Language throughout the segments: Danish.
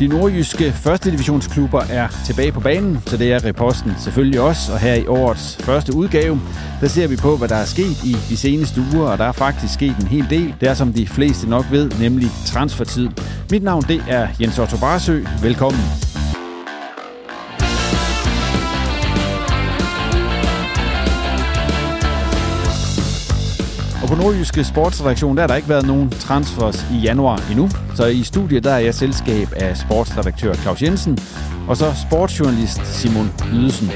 De nordjyske første divisionsklubber er tilbage på banen, så det er reposten selvfølgelig også. Og her i årets første udgave, der ser vi på, hvad der er sket i de seneste uger, og der er faktisk sket en hel del. Det er, som de fleste nok ved, nemlig transfertid. Mit navn, det er Jens Otto Barsø. Velkommen. På Nordjyske Sportsredaktion, der har der ikke været nogen transfers i januar endnu. Så i studiet, der er jeg selskab af sportsredaktør Claus Jensen, og så sportsjournalist Simon Ydelsen.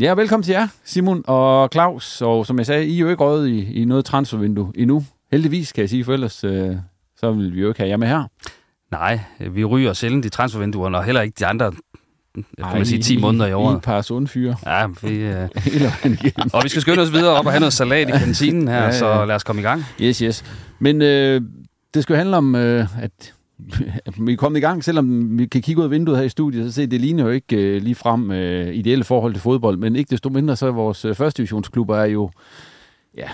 Ja, velkommen til jer, Simon og Claus. Og som jeg sagde, I er jo ikke røget i, i noget transfervindue endnu. Heldigvis, kan jeg sige, for ellers øh, så vil vi jo ikke have jer med her. Nej, vi ryger sjældent i transfervinduerne, og heller ikke de andre kan man sige, 10 måneder i I året. et par sunde fyre. Ja, vi, øh, og vi skal skynde os videre op og have noget salat i kantinen her, ja. ja. så lad os komme i gang. Yes, yes. Men øh, det skal jo handle om, øh, at vi er kommet i gang, selvom vi kan kigge ud af vinduet her i studiet, så se, det ligner jo ikke øh, lige frem øh, ideelle forhold til fodbold, men ikke desto mindre, så er vores øh, første divisionsklubber er jo, ja,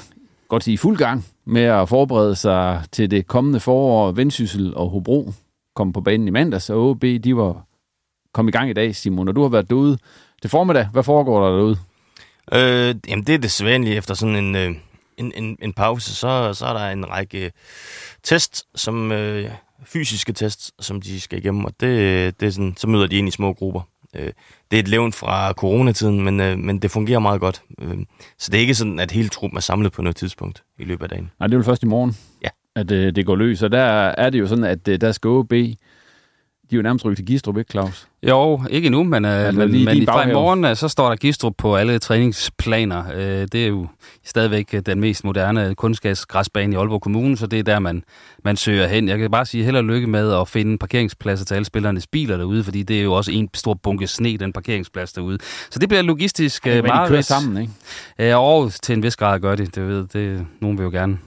godt sige, i fuld gang med at forberede sig til det kommende forår. Vendsyssel og Hobro kom på banen i mandags, og OB, de var kom i gang i dag, Simon, og du har været derude til formiddag. Hvad foregår der derude? Øh, jamen, det er det sædvanlige efter sådan en, øh, en, en, en pause. Så, så er der en række test, som øh, fysiske tests, som de skal igennem, og det, det er sådan, så møder de ind i små grupper. Øh, det er et levn fra coronatiden, men, øh, men det fungerer meget godt. Øh, så det er ikke sådan, at hele truppen er samlet på noget tidspunkt i løbet af dagen. Nej, det er vel først i morgen, Ja. at øh, det går løs. Og der er det jo sådan, at øh, der skal OB, de er jo nærmest rykket til Gistrup, ikke Claus? Jo, ikke nu, men, øh, Altså, men, lige men fra i morgen øh, så står der Gistrup på alle træningsplaner. Øh, det er jo stadigvæk øh, den mest moderne kunstgasgræsbane i Aalborg Kommune, så det er der, man, man søger hen. Jeg kan bare sige held og lykke med at finde parkeringspladser til alle spillernes biler derude, fordi det er jo også en stor bunke sne, den parkeringsplads derude. Så det bliver logistisk øh, Men de meget kører sammen, ikke? Ja, og til en vis grad gør de. Det ved, det, nogen vil jo gerne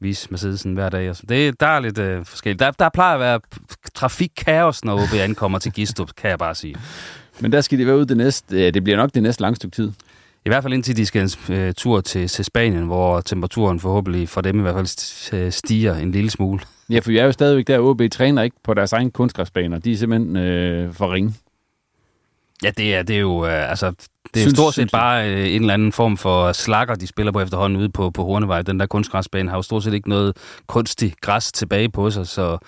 vise Mercedesen hver dag. Det, der er lidt øh, forskelligt. Der, der plejer at være trafikkaos, når OB ankommer til Gistrup, kan jeg bare sige. Men der skal de være ude det næste, det bliver nok det næste lange stykke tid. I hvert fald indtil de skal en øh, tur til, til Spanien, hvor temperaturen forhåbentlig for dem i hvert fald øh, stiger en lille smule. Ja, for vi er jo stadigvæk der, OB træner ikke på deres egen kunstgræsbaner. De er simpelthen øh, for ringe. Ja, det er, det er jo, øh, altså, det er synes, stort set bare øh, en eller anden form for slakker, de spiller på efterhånden ude på, på Hornevej. Den der kunstgræsbane har jo stort set ikke noget kunstig græs tilbage på sig, så,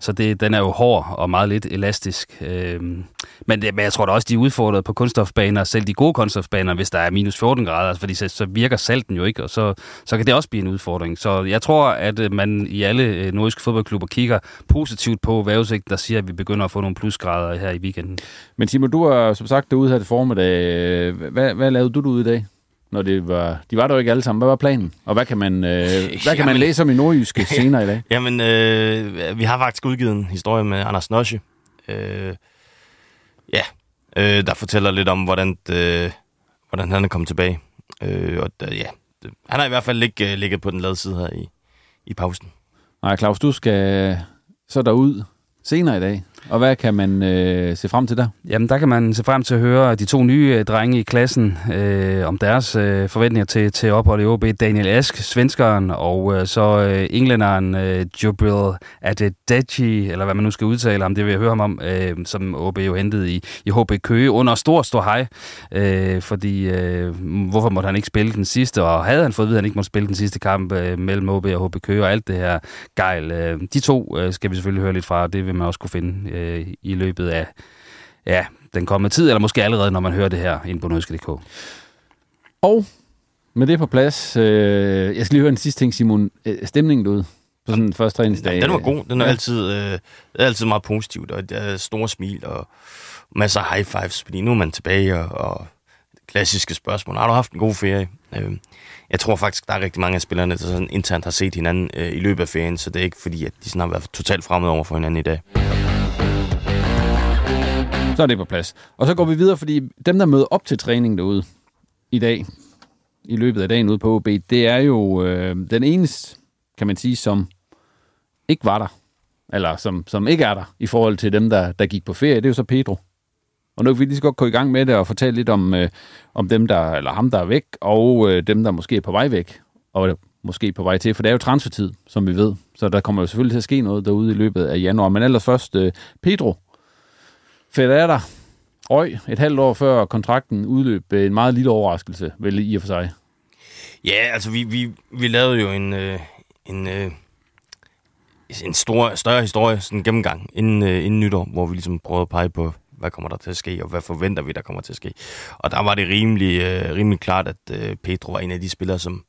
så det, den er jo hård og meget lidt elastisk. Øhm, men, det, men jeg tror da også, de er udfordret på kunststofbaner, selv de gode kunststofbaner, hvis der er minus 14 grader, fordi så, så virker salten jo ikke, og så, så kan det også blive en udfordring. Så jeg tror, at øh, man i alle øh, nordiske fodboldklubber kigger positivt på vejrudsigten, der siger, at vi begynder at få nogle plusgrader her i weekenden. Men Timo, du har som sagt derude her til formiddag. Hvad, hvad lavede du derude i dag? Når det var, de var der jo ikke alle sammen. Hvad var planen? Og hvad kan man, øh, hvad kan man læse om i nordjyske senere i dag? Jamen, øh, vi har faktisk udgivet en historie med Anders Nosje. Øh, ja, øh, der fortæller lidt om, hvordan, øh, hvordan han er kommet tilbage. Øh, og da, ja, det, han har i hvert fald ikke uh, ligget på den lade side her i, i pausen. Nej, Claus, du skal så derud senere i dag. Og hvad kan man øh, se frem til der? Jamen, der kan man se frem til at høre de to nye øh, drenge i klassen øh, om deres øh, forventninger til, til ophold i OB. Daniel Ask, svenskeren, og øh, så øh, englænderen øh, Jubril Adedeji, eller hvad man nu skal udtale ham, det vil jeg høre ham om, øh, som OB jo hentede i, i HB Køge under stor, stor hej. Øh, fordi, øh, hvorfor måtte han ikke spille den sidste? Og havde han fået at vide, at han ikke måtte spille den sidste kamp øh, mellem OB og HB Køge og alt det her gejl. Øh, de to øh, skal vi selvfølgelig høre lidt fra, det vil man også kunne finde øh, i løbet af ja, den kommende tid, eller måske allerede, når man hører det her ind på Nødske.dk. Og med det på plads, øh, jeg skal lige høre en sidste ting, Simon. Øh, stemningen derude på sådan en første træningsdag? Den var god. Den er, ja. altid, øh, altid meget positivt, og der er store smil og masser af high fives, fordi nu er man tilbage, og, og klassiske spørgsmål. Har du haft en god ferie? Øh, jeg tror faktisk, der er rigtig mange af spillerne, der sådan internt har set hinanden øh, i løbet af ferien, så det er ikke fordi, at de sådan har været totalt fremmede over for hinanden i dag. Så er det på plads. Og så går vi videre, fordi dem, der møder op til træning derude i dag, i løbet af dagen ude på OB, det er jo øh, den eneste, kan man sige, som ikke var der. Eller som, som ikke er der i forhold til dem, der, der gik på ferie. Det er jo så Pedro. Og nu kan vi lige så godt gå i gang med det og fortælle lidt om, øh, om dem, der, eller ham, der er væk, og øh, dem, der måske er på vej væk, og måske på vej til, for det er jo transfertid, som vi ved. Så der kommer jo selvfølgelig til at ske noget derude i løbet af januar. Men ellers først, øh, Pedro, der. røg et halvt år før kontrakten udløb. Øh, en meget lille overraskelse, vel i og for sig. Ja, altså vi, vi, vi lavede jo en, øh, en, øh, en stor, større historie, sådan en gennemgang inden, øh, inden nytår, hvor vi ligesom prøvede at pege på, hvad kommer der til at ske, og hvad forventer vi, der kommer til at ske. Og der var det rimelig, øh, rimelig klart, at øh, Pedro var en af de spillere, som,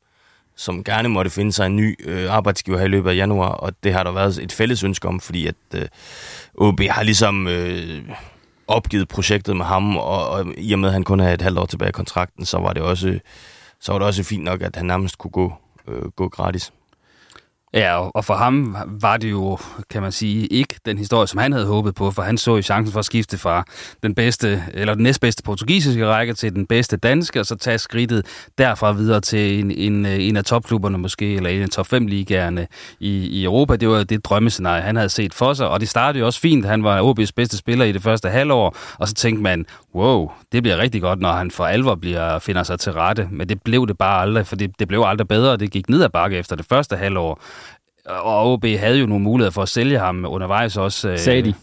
som gerne måtte finde sig en ny øh, arbejdsgiver her i løbet af januar, og det har der været et fælles ønske om, fordi at øh, OB har ligesom øh, opgivet projektet med ham, og, og i og med, at han kun havde et halvt år tilbage i kontrakten, så var det også, så var det også fint nok, at han nærmest kunne gå, øh, gå gratis. Ja, og for ham var det jo, kan man sige, ikke den historie, som han havde håbet på, for han så jo chancen for at skifte fra den bedste, eller den næstbedste portugisiske række til den bedste danske, og så tage skridtet derfra videre til en, en, en af topklubberne måske, eller en af top 5 ligaerne i, i Europa. Det var det drømmescenarie, han havde set for sig, og det startede jo også fint. Han var OB's bedste spiller i det første halvår, og så tænkte man, wow, det bliver rigtig godt, når han for alvor bliver, finder sig til rette. Men det blev det bare aldrig, for det, det blev aldrig bedre, det gik ned ad bakke efter det første halvår og OB havde jo nogle muligheder for at sælge ham undervejs også. Øh, Sagde de?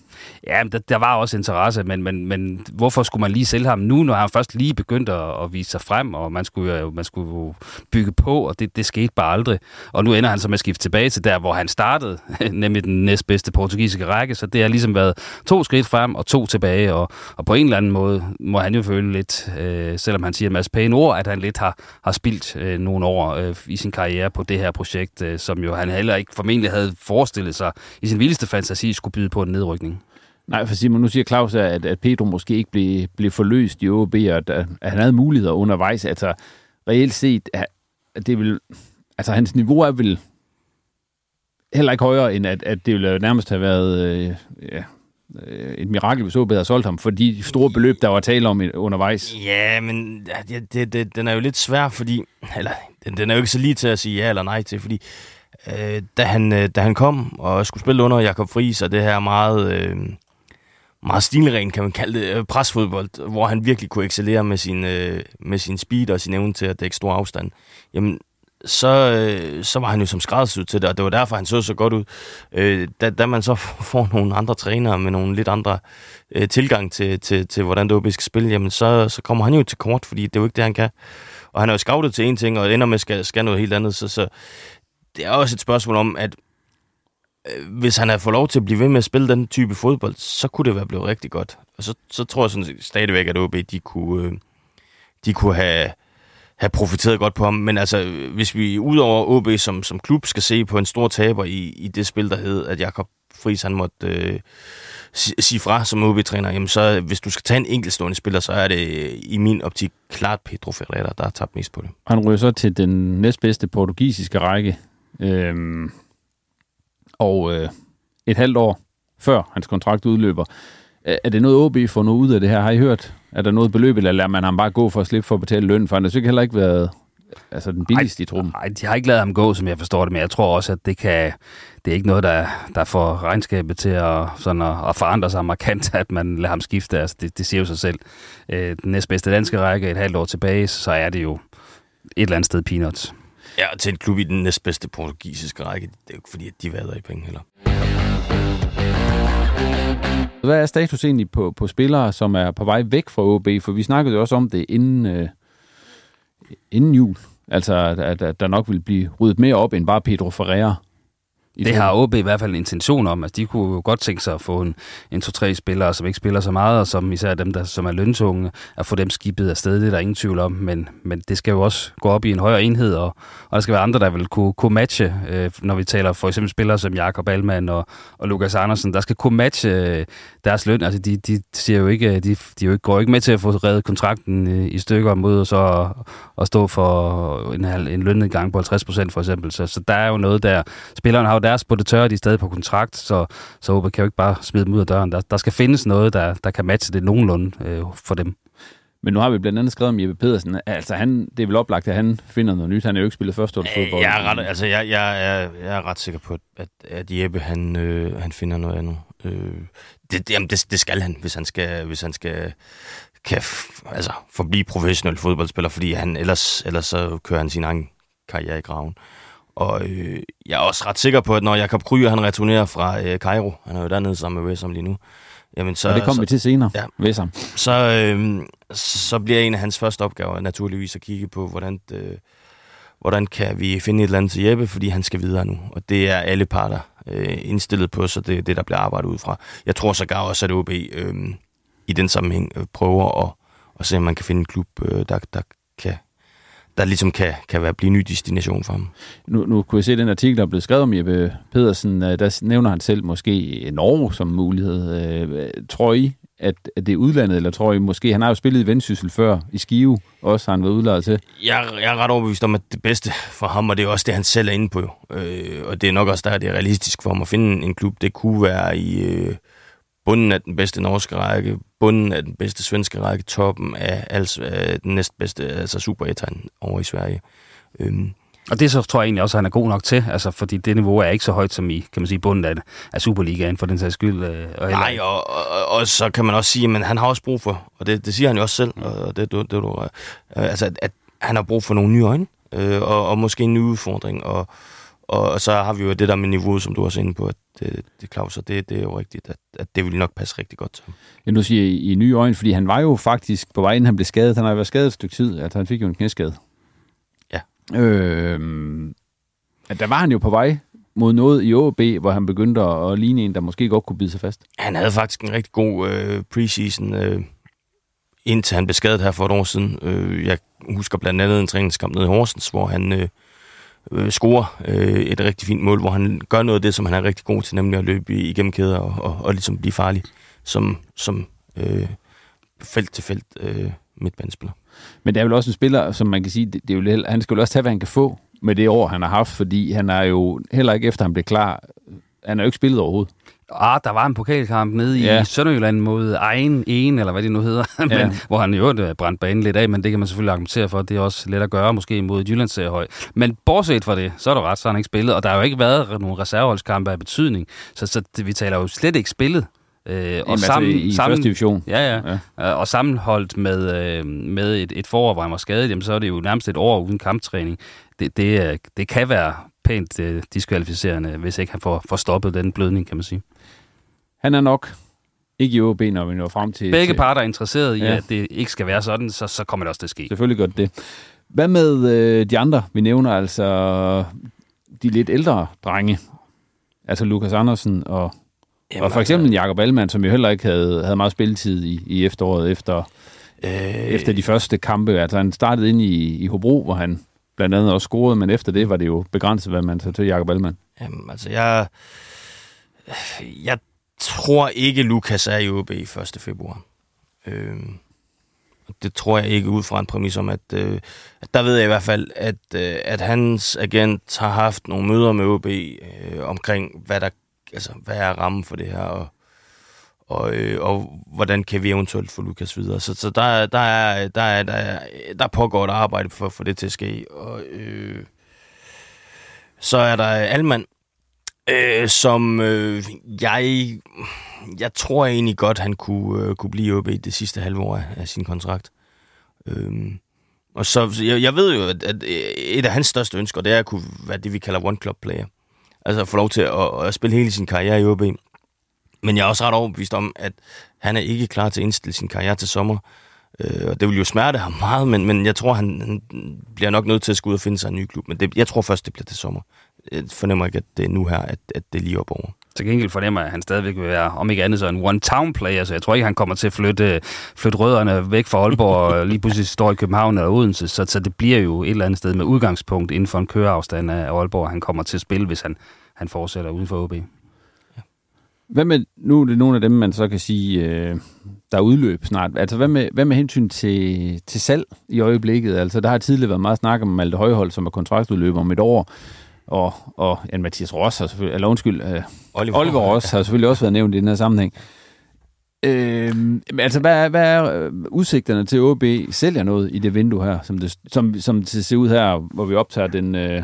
Ja, der, der var også interesse, men, men, men hvorfor skulle man lige sælge ham nu, når han først lige begyndte at, at vise sig frem, og man skulle jo man skulle jo bygge på, og det, det skete bare aldrig. Og nu ender han så med at skifte tilbage til der, hvor han startede, nemlig den næstbedste portugisiske række, så det har ligesom været to skridt frem og to tilbage, og, og på en eller anden måde må han jo føle lidt, øh, selvom han siger en masse pæne ord, at han lidt har, har spildt øh, nogle år øh, i sin karriere på det her projekt, øh, som jo han heller ikke formentlig havde forestillet sig i sin vildeste fantasi skulle byde på en nedrykning. Nej, for Simon, nu siger Claus, at, at Pedro måske ikke blev, blev forløst i OB, og at, at han havde muligheder undervejs. Altså, reelt set, at det vil, altså hans niveau er vel heller ikke højere, end at, at det ville nærmest have været øh, ja, øh, et mirakel, hvis OB havde solgt ham, for de store beløb, der var tale om undervejs. Ja, men ja, det, det, den er jo lidt svær, fordi, eller den, den er jo ikke så lige til at sige ja eller nej til, fordi øh, da, han, øh, da han kom og skulle spille under Jakob Friis, og det her meget... Øh, meget stilren, kan man kalde det, øh, presfodbold, hvor han virkelig kunne excellere med sin, øh, med sin speed og sin evne til at dække stor afstand. Jamen, så, øh, så var han jo som skræddersyet til det, og det var derfor, han så så godt ud. Øh, da, da man så får nogle andre trænere med nogle lidt andre øh, tilgang til, til, til, hvordan det OB skal spille, jamen så, så kommer han jo til kort, fordi det er jo ikke det, han kan. Og han er jo scoutet til en ting, og ender med at skal, skal noget helt andet, så, så det er også et spørgsmål om, at Øh, hvis han havde fået lov til at blive ved med at spille den type fodbold, så kunne det være blevet rigtig godt. Og så, så tror jeg sådan stadigvæk, at OB de kunne, øh, de kunne have, have profiteret godt på ham. Men altså, hvis vi udover OB som, som klub skal se på en stor taber i, i det spil, der hed, at Jakob Friis han måtte øh, sige fra som OB-træner, jamen så hvis du skal tage en enkeltstående spiller, så er det øh, i min optik klart Pedro Ferreira, der har tabt mest på det. Han ryger så til den næstbedste portugisiske række. Øhm, og øh, et halvt år før hans kontrakt udløber. Er det noget, OB får noget ud af det her? Har I hørt? Er der noget beløb, eller lader man ham bare gå for at slippe for at betale løn? For han har sikkert heller ikke været altså den billigste i truppen. Nej, de har ikke lavet ham gå, som jeg forstår det, men jeg tror også, at det kan, det er ikke noget, der, der får regnskabet til at, sådan at, at forandre sig markant, at man lader ham skifte. Altså, det, det siger jo sig selv. Øh, den næstbedste danske række et halvt år tilbage, så er det jo et eller andet sted peanuts. Ja, og til en klub i den næstbedste portugisiske række, det er jo ikke fordi, at de vader i penge heller. Hvad er status egentlig på, på spillere, som er på vej væk fra OB? For vi snakkede jo også om det inden, øh, inden jul. Altså, at, at der nok vil blive ryddet mere op end bare Pedro Ferreira. Det har OB i hvert fald en intention om. Altså, de kunne jo godt tænke sig at få en, en to-tre spillere, som ikke spiller så meget, og som især dem, der som er løntunge, at få dem skibet afsted. Det er der ingen tvivl om, men, men det skal jo også gå op i en højere enhed, og, og der skal være andre, der vil kunne, kunne matche, øh, når vi taler for eksempel spillere som Jakob Alman og, og Lukas Andersen, der skal kunne matche øh, deres løn. Altså, de, de, siger jo ikke, de, de jo ikke, går ikke med til at få reddet kontrakten øh, i stykker mod så at, stå for en, en lønnedgang på 50 procent for eksempel. Så, så der er jo noget der. Spilleren har jo deres på det tørre, de er stadig på kontrakt, så, så OB kan jo ikke bare smide dem ud af døren. Der, der skal findes noget, der, der kan matche det nogenlunde øh, for dem. Men nu har vi blandt andet skrevet om Jeppe Pedersen. Altså, han, det er vel oplagt, at han finder noget nyt. Han er jo ikke spillet første fodbold. Jeg er ret, altså, jeg, jeg, jeg, jeg er ret sikker på, at, at Jeppe, han, øh, han finder noget andet. Øh, det, jamen, det, det skal han, hvis han skal, hvis han skal kan altså, forblive professionel fodboldspiller, fordi han ellers, ellers så kører han sin egen karriere i graven. Og øh, jeg er også ret sikker på, at når Jakob Kryer, han returnerer fra øh, Cairo, han er jo dernede sammen med Wessam lige nu, jamen så, og det kommer vi til senere, ja, Wessam. Så, øh, så bliver en af hans første opgaver naturligvis at kigge på, hvordan, øh, hvordan kan vi finde et eller andet til Jeppe, fordi han skal videre nu. Og det er alle parter øh, indstillet på, så det er det, der bliver arbejdet ud fra. Jeg tror så gav også, at OB øh, i den sammenhæng øh, prøver at, at se, om man kan finde en klub, øh, der, der kan der ligesom kan, kan være blive en ny destination for ham. Nu, nu kunne jeg se den artikel, der er blevet skrevet om Jeppe Pedersen. Øh, der nævner han selv måske Norge som mulighed. Øh, tror I, at, at det er udlandet, eller tror I måske, han har jo spillet i Vendsyssel før, i Skive også har han været udlejet til? Jeg, jeg er ret overbevist om, at det bedste for ham, og det er også det, han selv er inde på, øh, og det er nok også der, det er realistisk for ham at finde en klub, det kunne være i øh, bunden af den bedste norske række, bunden af den bedste svenske række, toppen af altså, den næstbedste, altså Superettan over i Sverige. Øhm. Og det så tror jeg egentlig også, at han er god nok til, altså, fordi det niveau er ikke så højt som i, kan man sige, bunden af, af Superligaen for den sags skyld. Øh, og Nej, og, og, og, så kan man også sige, at han har også brug for, og det, det siger han jo også selv, og det, det, det, det, altså, at, at han har brug for nogle nye øjne, øh, og, og måske en ny udfordring, og, og så har vi jo det der med niveauet, som du også inde på, at det, det Claus, og det, det er jo rigtigt, at, at det vil nok passe rigtig godt til ham. Ja, nu siger I, i nye øjne, fordi han var jo faktisk på vej, inden han blev skadet. Han har været skadet et stykke tid, altså han fik jo en knæskade. Ja. Øh, at der var han jo på vej mod noget i OB, hvor han begyndte at, at ligne en, der måske godt kunne bide sig fast. Han havde faktisk en rigtig god øh, preseason, øh, indtil han blev skadet her for et år siden. Øh, jeg husker blandt andet en træningskamp nede i Horsens, hvor han... Øh, øh, scorer øh, et rigtig fint mål, hvor han gør noget af det, som han er rigtig god til, nemlig at løbe igennem kæder og, og, og ligesom blive farlig som, som øh, felt til felt øh, midtbanespiller. Men det er vel også en spiller, som man kan sige, det, det er jo, han skal jo også tage, hvad han kan få med det år, han har haft, fordi han er jo heller ikke efter, han blev klar, han har jo ikke spillet overhovedet. Ah, der var en pokalkamp nede ja. i Sønderjylland mod Egen En, eller hvad det nu hedder, men, ja. hvor han jo øh, brændt banen lidt af, men det kan man selvfølgelig argumentere for, det er også let at gøre, måske mod Jyllands høj. Men bortset fra det, så er der ret, så har han ikke spillet, og der har jo ikke været nogen reserveholdskampe af betydning, så, så det, vi taler jo slet ikke spillet. Øh, og sammen, i sammen, første division. Ja, ja. ja. Og sammenholdt med, øh, med et, et forår, hvor han var skadet, jamen, så er det jo nærmest et år uden kamptræning det, det, det kan være pænt øh, diskvalificerende, hvis ikke han får, får stoppet den blødning, kan man sige. Han er nok ikke i OB, når vi når frem til... Begge til, parter er interesseret i, Ja. at det ikke skal være sådan, så, så kommer det også til at ske. Selvfølgelig godt det. Hvad med øh, de andre, vi nævner, altså de lidt ældre drenge? Altså Lukas Andersen og, Jamen, og for eksempel Jakob Allmann, som jo heller ikke havde, havde meget spilletid i, i efteråret efter, øh, efter de første kampe. Altså han startede ind i, i Hobro, hvor han blandt andet også scorede, men efter det var det jo begrænset, hvad man så til Jakob Allmann. Jamen, altså, jeg, jeg tror ikke, Lukas er i OB 1. februar. Øh, og det tror jeg ikke ud fra en præmis om, at, øh, at der ved jeg i hvert fald, at, øh, at hans agent har haft nogle møder med OB øh, omkring, hvad der altså, hvad er rammen for det her, og, og, øh, og hvordan kan vi eventuelt få Lukas videre. Så, så der, der, er, der, er, der, er, der pågår et arbejde for at få det til at ske. Og, øh, så er der Alman, øh, som øh, jeg, jeg tror egentlig godt, han kunne, øh, kunne blive oppe i det sidste halve år af, af sin kontrakt. Øh, og så, så jeg, jeg ved jo, at, at øh, et af hans største ønsker, det er at kunne være det, vi kalder one-club-player. Altså at få lov til at, at spille hele sin karriere i OB. Men jeg er også ret overbevist om, at han er ikke klar til at indstille sin karriere til sommer. Øh, og det vil jo smerte ham meget, men, men jeg tror, han, han bliver nok nødt til at skulle ud og finde sig en ny klub. Men det, jeg tror først, det bliver til sommer. Jeg fornemmer ikke, at det er nu her, at, at det er lige op over. Til gengæld fornemmer jeg, at han stadigvæk vil være, om ikke andet, så en one-town-player, så jeg tror ikke, han kommer til at flytte, flytte rødderne væk fra Aalborg og lige pludselig står i København eller Odense, så, så det bliver jo et eller andet sted med udgangspunkt inden for en køreafstand af Aalborg, han kommer til at spille, hvis han, han fortsætter uden for OB. Hvad med, nu er det nogle af dem, man så kan sige, øh, der er udløb snart. Altså, hvad med, hvad med hensyn til, til salg i øjeblikket? Altså, der har tidligere været meget snak om Malte Højhold, som er kontraktudløber om et år, og, og ja, Mathias Ross har selvfølgelig, eller undskyld, øh, Oliver, Oliver Ross har selvfølgelig også været nævnt i den her sammenhæng. Øh, men altså, hvad er, hvad er øh, udsigterne til OB sælger noget i det vindue her, som det, som, som det ser ud her, hvor vi optager den øh,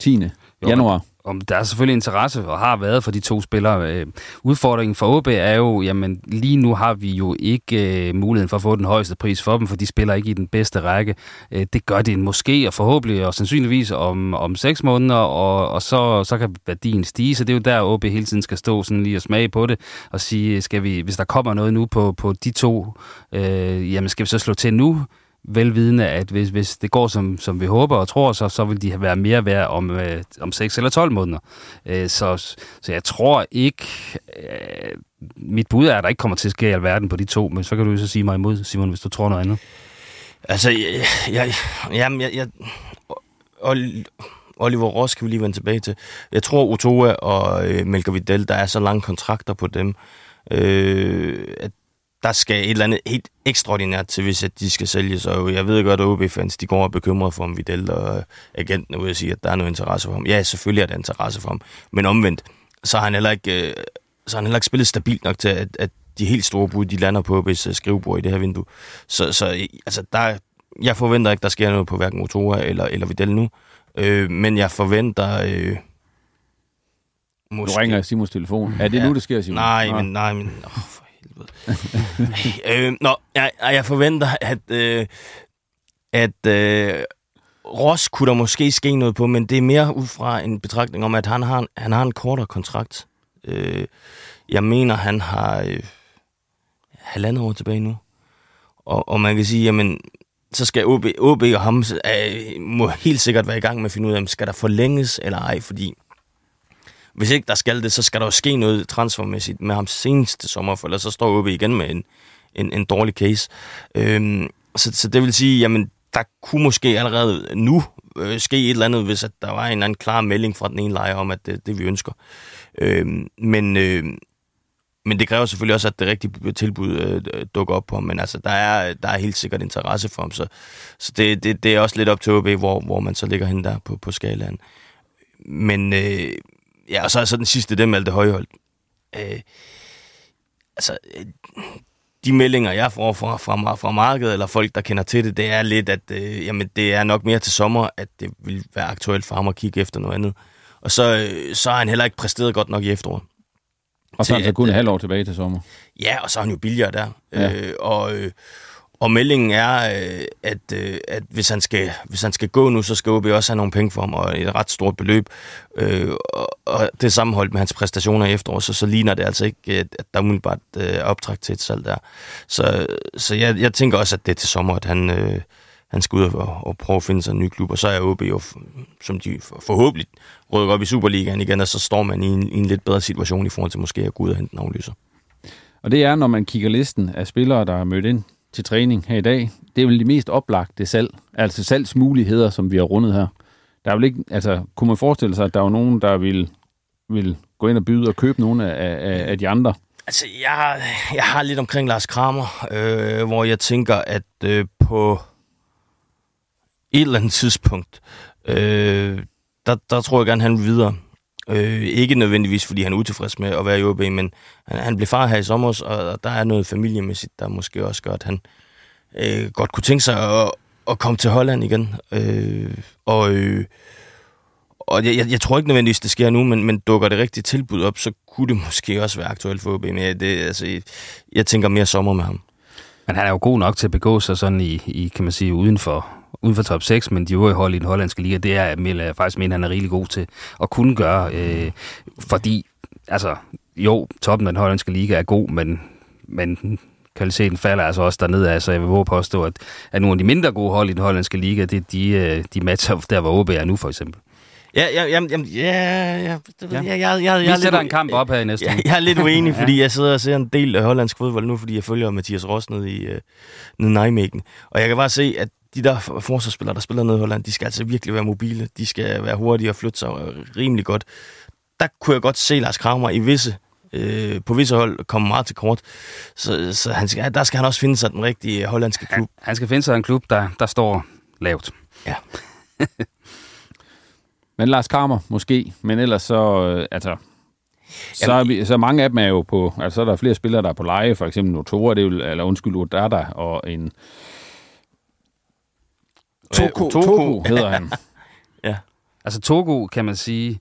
10. Jo, januar? Om der er selvfølgelig interesse, og har været for de to spillere. Øh, udfordringen for OB er jo, jamen lige nu har vi jo ikke øh, muligheden for at få den højeste pris for dem, for de spiller ikke i den bedste række. Øh, det gør det måske, og forhåbentlig, og sandsynligvis om, om seks måneder, og, og så, så kan værdien stige, så det er jo der, OB hele tiden skal stå sådan lige og smage på det, og sige, skal vi, hvis der kommer noget nu på, på de to, øh, jamen skal vi så slå til nu? Velvidende, at hvis, hvis det går, som, som vi håber og tror, så, så vil de være mere værd om, øh, om 6 eller 12 måneder. Øh, så, så jeg tror ikke... Øh, mit bud er, at der ikke kommer til at ske i alverden på de to, men så kan du jo så sige mig imod, Simon, hvis du tror noget andet. Altså, jeg, jeg, jamen, jeg, jeg, og, Oliver Ross kan vi lige vende tilbage til. Jeg tror, Otoa og øh, Melker Vidal, der er så lange kontrakter på dem, øh, at der skal et eller andet helt ekstraordinært til, hvis at de skal sælges. Og jeg ved godt, at OB-fans de går og er bekymrede for, om Vidal og agenten er ude og sige, at der er noget interesse for ham. Ja, selvfølgelig er der interesse for ham. Men omvendt, så har han heller ikke, øh, så har han heller ikke spillet stabilt nok til, at, at de helt store bud, de lander på OB's øh, skrivebord i det her vindue. Så, så øh, altså, der, jeg forventer ikke, der sker noget på hverken Otoa eller, eller Vidal nu. Øh, men jeg forventer... Øh, Nu ringer Simons telefon. Er det Ja. nu, det sker, Simon? Nej, men nej, men... Oh, helvede. øh, nå, jeg, jeg forventer, at, øh, at øh, Ross kunne der måske ske noget på, men det er mere ud fra en betragtning om, at han har en, han har en kortere kontrakt. Øh, jeg mener, han har øh, halvandet år tilbage nu. Og, og man kan sige, jamen, så skal OB, OB og ham øh, må helt sikkert være i gang med at finde ud af, om skal der forlænges eller ej, fordi hvis ikke der skal det, så skal der jo ske noget transfermæssigt med ham seneste sommer, for ellers så står OB igen med en, en, en dårlig case. Øhm, så, så det vil sige, jamen, der kunne måske allerede nu øh, ske et eller andet, hvis at der var en eller anden klar melding fra den ene lejer om, at det det, vi ønsker. Øhm, men, øh, men det kræver selvfølgelig også, at det rigtige tilbud øh, dukker op på ham. Men altså, der er, der er helt sikkert interesse for ham, så, så det, det, det er også lidt op til OB, hvor, hvor man så ligger hen der på, på skalaen. Men øh, ja, og så er så den sidste, det Malte Højholdt. Øh, altså, øh, de meldinger, jeg får fra, fra, fra markedet, eller folk, der kender til det, det er lidt, at øh, jamen, det er nok mere til sommer, at det vil være aktuelt for ham at kigge efter noget andet. Og så, øh, så har han heller ikke præsteret godt nok i efteråret. Og så er han så kun et øh, halvt år tilbage til sommer. Ja, og så er han jo billigere der. Ja. Øh, og, øh, og meldingen er, øh, at, øh, at hvis, han skal, hvis han skal gå nu, så skal OB også have nogle penge for ham, og et ret stort beløb. Øh, og, og det sammenholdt med hans præstationer i efteråret, så, så ligner det altså ikke, at der umiddelbart er optræk til et salg der. Så, så jeg, jeg tænker også, at det er til sommer, at han, han skal ud og, og prøve at finde sig en ny klub, og så er OB jo, som de forhåbentlig rykker op i Superligaen igen, og så står man i en, i en lidt bedre situation i forhold til måske at gå ud og hente en aflyser. Og det er, når man kigger listen af spillere, der er mødt ind til træning her i dag, det er vel de mest oplagte salg, altså salgsmuligheder, som vi har rundet her. Der er vel ikke, altså, kunne man forestille sig, at der er nogen, der vil, vil gå ind og byde og købe nogle af, af, af de andre? Altså, jeg, jeg har lidt omkring Lars Kramer, øh, hvor jeg tænker, at øh, på et eller andet tidspunkt, øh, der, der tror jeg gerne, han vil videre. Øh, ikke nødvendigvis, fordi han er utilfreds med at være i OB, men han, han blev far her i sommer, og der er noget familiemæssigt, der måske også gør, at han øh, godt kunne tænke sig at, at komme til Holland igen. Øh, og øh, og jeg, jeg, jeg tror ikke nødvendigvis, det sker nu, men, men dukker det rigtige tilbud op, så kunne det måske også være aktuelt for OB. Men det, altså, jeg, jeg tænker mere sommer med ham. Men han er jo god nok til at begå sig sådan i, i kan man sige, uden for, uden for top 6, men de øvrige hold i den hollandske liga, det er jeg faktisk mener, han er rigtig god til at kunne gøre, øh, fordi, altså, jo, toppen af den hollandske liga er god, men, men kvaliteten falder altså også dernede. Altså, jeg vil våge påstå, at, at nogle af de mindre gode hold i den hollandske liga, det er de, øh, de matcher, der hvor OB er nu, for eksempel. Ja, ja, ja, ja, ja, ja, ja. Jeg, jeg, jeg, Vi jeg, sætter lidt, en kamp op her i næste jeg, uge. jeg er lidt uenig, fordi jeg sidder og ser en del af hollandsk fodbold nu, fordi jeg følger Mathias Ross nede i, uh, nede i Nijmegen. Og jeg kan bare se, at de der forsvarsspillere, der spiller nede i Holland, de skal altså virkelig være mobile. De skal være hurtige og flytte sig rimelig godt. Der kunne jeg godt se Lars Kramer i visse øh, på visse hold komme meget til kort. Så, så han skal, der skal han også finde sig den rigtige hollandske klub. Han, han skal finde sig en klub, der, der står lavt. Ja. Men Lars Kramer, måske. Men ellers så, øh, altså... Så, er vi, så mange af dem er jo på... Altså, så er der flere spillere, der er på leje. For eksempel Notora, det er jo, eller undskyld, Odata, og en... Toko, Toko hedder han. ja. Altså Togo, kan man sige,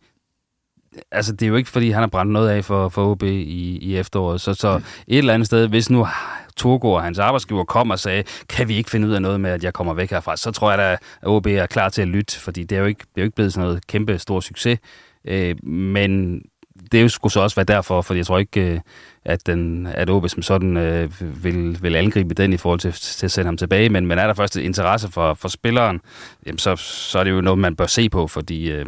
altså det er jo ikke, fordi han har brændt noget af for, for OB i, i efteråret. Så, så et eller andet sted, hvis nu Togo og hans arbejdsgiver kom og sagde, kan vi ikke finde ud af noget med, at jeg kommer væk herfra, så tror jeg da, at OB er klar til at lytte, fordi det er jo ikke, det er jo ikke blevet sådan noget kæmpe stor succes. Øh, men det skulle så også være derfor, for jeg tror ikke, øh, at, den, at OB som sådan øh, vil, vil angribe den i forhold til, til at sende ham tilbage. Men, men er der først interesse for, for spilleren, jamen så, så er det jo noget, man bør se på, fordi øh,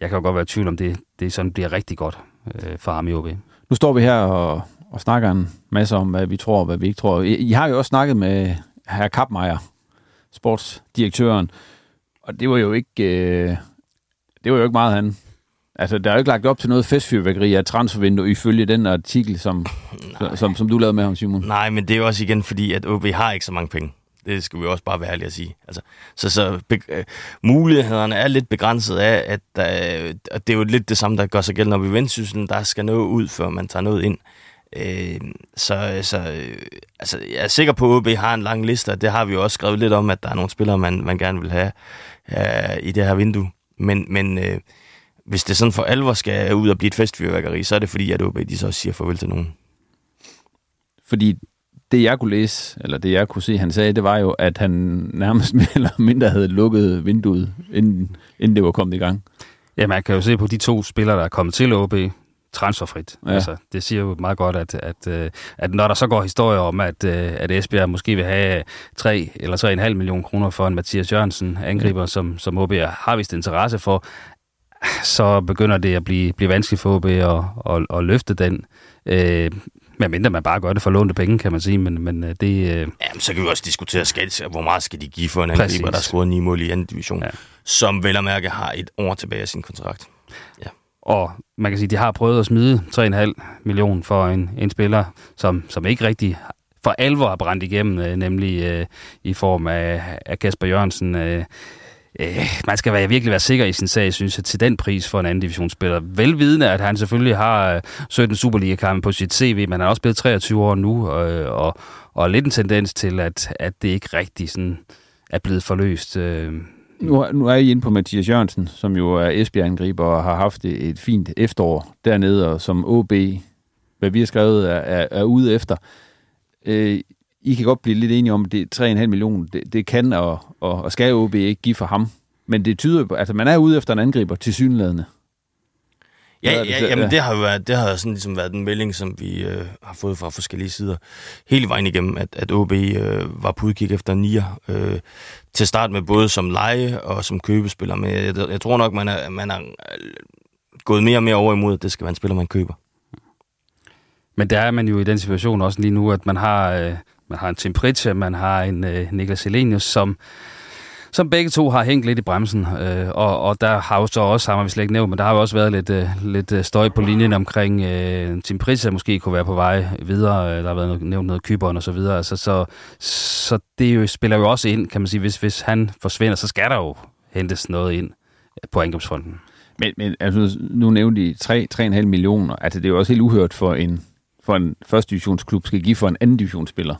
jeg kan jo godt være i tvivl om, det, det sådan bliver rigtig godt øh, for ham i OB. Nu står vi her og, og snakker en masse om, hvad vi tror og hvad vi ikke tror. I, I har jo også snakket med herr Kappmeier, sportsdirektøren, og det var jo ikke, øh, det var jo ikke meget han Altså, der er jo ikke lagt op til noget festfyrværkeri af transfervindue ifølge den artikel, som, som, som du lavede med ham, Simon. Nej, men det er jo også igen fordi, at OB har ikke så mange penge. Det skal vi også bare være ærlige at sige. Altså, så så be, uh, mulighederne er lidt begrænset af, at, uh, at det er jo lidt det samme, der gør sig gældende op i vendsyslen. Der skal noget ud, før man tager noget ind. Uh, så så uh, altså, jeg er sikker på, at OB har en lang liste, og det har vi jo også skrevet lidt om, at der er nogle spillere, man, man gerne vil have uh, i det her vindue. Men, men uh, hvis det sådan for alvor skal ud og blive et festfyrværkeri, så er det fordi, at OB de så også siger farvel til nogen. Fordi det, jeg kunne læse, eller det, jeg kunne se, han sagde, det var jo, at han nærmest mere eller mindre havde lukket vinduet, inden, inden det var kommet i gang. Ja, man kan jo se på de to spillere, der er kommet til OB, transferfrit. Ja. Altså, det siger jo meget godt, at, at, at, at når der så går historier om, at, at Esbjerg måske vil have 3 eller 3,5 millioner kroner for en Mathias Jørgensen, angriber, ja. som, som OB har vist interesse for, så begynder det at blive, blive vanskeligt for OB at, at, at løfte den. Øh, mindre man bare gør det for lånte penge, kan man sige, men, men det... Øh... Jamen, så kan vi også diskutere, skal, hvor meget skal de give for en angriber, der scorer 9 mål i anden division, ja. som vel og mærke har et år tilbage af sin kontrakt. Ja. Og man kan sige, de har prøvet at smide 3,5 millioner for en, en spiller, som, som ikke rigtig for alvor har brændt igennem, øh, nemlig øh, i form af, af Kasper Jørgensen. Øh, øh, man skal være, virkelig være sikker i sin sag, synes jeg, til den pris for en anden divisionsspiller. Velvidende, at han selvfølgelig har øh, 17 Superliga-kampe på sit CV, men han er også blevet 23 år nu, øh, og, og lidt en tendens til, at, at det ikke rigtig sådan er blevet forløst. Øh. Nu, nu er I inde på Mathias Jørgensen, som jo er Esbjerg-angriber og har haft et, et fint efterår dernede, og som OB, hvad vi har skrevet, er, er, er ude efter. Øh, i kan godt blive lidt enige om, at det 3,5 millioner, det, det kan og, og, og skal OB ikke give for ham. Men det tyder på, altså man er ude efter en angriber til synlædende. Ja, ja, så? jamen Ja. det har jo været, det har sådan ligesom været den melding, som vi øh, har fået fra forskellige sider hele vejen igennem, at, at OB øh, var på udkig efter nier. Øh, til start med både som leje og som købespiller, men jeg, jeg tror nok, man er, man er øh, gået mere og mere over imod, at det skal være en spiller, man køber. Men der er man jo i den situation også lige nu, at man har, øh, man har en Tim Pritchard, man har en øh, Niklas Elenius, som, som begge to har hængt lidt i bremsen. Øh, og, og der har jo så også, har vi slet ikke nævnt, men der har jo også været lidt, øh, lidt øh, støj på linjen omkring øh, Tim Pritchard måske kunne være på vej videre. Øh, der har været noget, nævnt noget kyberen og så videre. Altså, så, så det jo, spiller jo også ind, kan man sige. Hvis, hvis han forsvinder, så skal der jo hentes noget ind på angrebsfronten. Men, men altså, nu nævnte I 3, 3,5 millioner. Altså det er jo også helt uhørt for en, for en første divisionsklub skal give for en anden divisionsspiller.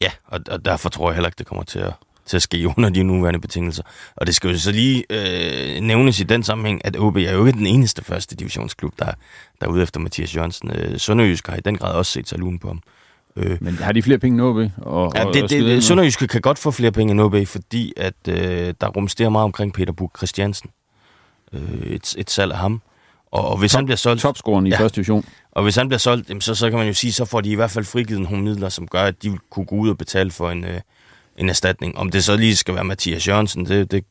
Ja, og, og derfor tror jeg heller ikke, det kommer til at, til at ske under de nuværende betingelser. Og det skal jo så lige øh, nævnes i den sammenhæng, at OB er jo ikke den eneste første divisionsklub, der, der er ude efter Mathias Jørgensen. Øh, Sønderjysk har i den grad også set sig lun på ham. Øh, Men har de flere penge end OB? Og, Ja, det, og det? Sønderjyske kan godt få flere penge end OB, fordi at, øh, der rumsterer meget omkring Peter Buk Christiansen. Øh, et, et salg af ham. Og, og hvis Top- han bliver solgt, Topscoren i Ja. første division. og hvis han bliver solgt, så, så kan man jo sige, så får de i hvert fald frigivet nogle midler, som gør, at de vil kunne gå ud og betale for en, øh, en erstatning. Om det så lige skal være Mathias Jørgensen, det, det,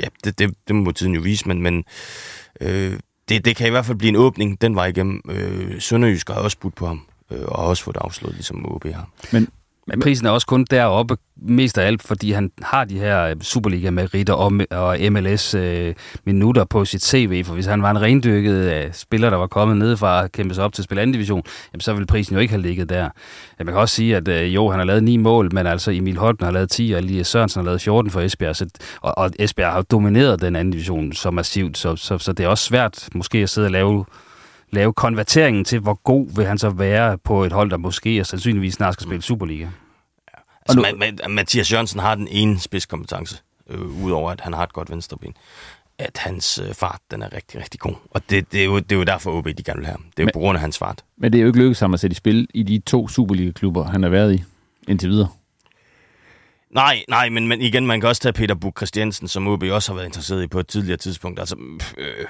ja, det, det, det må tiden jo vise, men, men øh, det, det kan i hvert fald blive en åbning den vej igennem. Øh, Sønderjysk har også budt på ham, øh, og har også fået afslået, ligesom OB har. Men, men prisen er også kun deroppe, mest af alt, fordi han har de her øh, Superliga-meritter og, og MLS-minutter øh, på sit CV. For hvis han var en rendyrket øh, spiller, der var kommet nedefra at kæmpe sig op til spil anden division, jamen, så ville prisen jo ikke have ligget der. Man kan også sige, at øh, jo, han har lavet ni mål, men altså Emil Holten har lavet 10, og Elias Sørensen har lavet 14 for Esbjerg. Så, og, og Esbjerg har domineret den anden division så massivt, så, så, så det er også svært måske at sidde og lave lave konverteringen til, hvor god vil han så være på et hold, der måske og sandsynligvis snart skal spille Superliga. Altså, Ma- Ma- Mathias Jørgensen har den ene spidskompetence, øh, udover at han har et godt venstreben, at hans øh, fart, den er rigtig, rigtig god. Og det, det, er, jo, det er jo derfor, OB de gerne vil have ham. Det er jo Men- på grund af hans fart. men det er jo ikke lykkedes ham at sætte i spil i de to Superliga-klubber, han har været i indtil videre. Nej, nej, men, men igen, man kan også tage Peter Buk Christiansen, som OB også har været interesseret i på et tidligere tidspunkt. Altså, øh,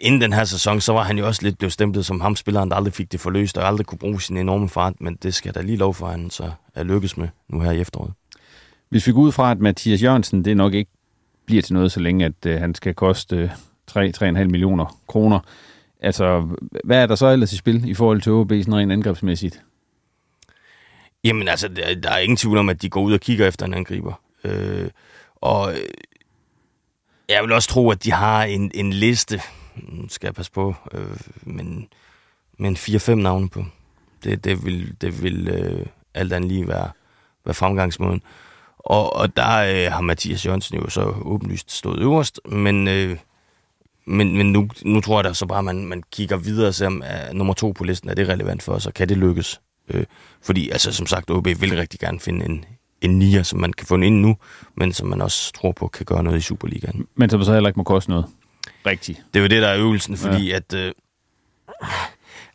inden den her sæson, så var han jo også lidt blevet stemplet som ham spilleren, der aldrig fik det forløst, og aldrig kunne bruge sin enorme fart, men det skal der lige lov for, at han så er lykkes med nu her i efteråret. Hvis vi går ud fra, at Mathias Jørgensen, det nok ikke bliver til noget, så længe at øh, han skal koste øh, 3-3,5 millioner kroner. Altså, hvad er der så ellers i spil i forhold til OB, sådan rent angrebsmæssigt? Jamen altså, der, der er ingen tvivl om, at de går ud og kigger efter en angriber. Øh, og øh, jeg vil også tro, at de har en, en liste, skal jeg passe på, øh, men, men 4-5 navne på. Det, det vil, det vil øh, alt andet lige være, være fremgangsmåden. Og, og der øh, har Mathias Jørgensen jo så åbenlyst stået øverst, men, øh, men, men nu, nu tror jeg da så bare, at man, man kigger videre og ser, om er nummer to på listen, er det relevant for os, og kan det lykkes? Øh, fordi, altså, som sagt, OB vil rigtig gerne finde en, en nier, som man kan få ind nu, men som man også tror på kan gøre noget i Superligaen. Men som så heller ikke må koste noget. Rigtigt. Det er jo det, der er øvelsen, fordi ja. at øh,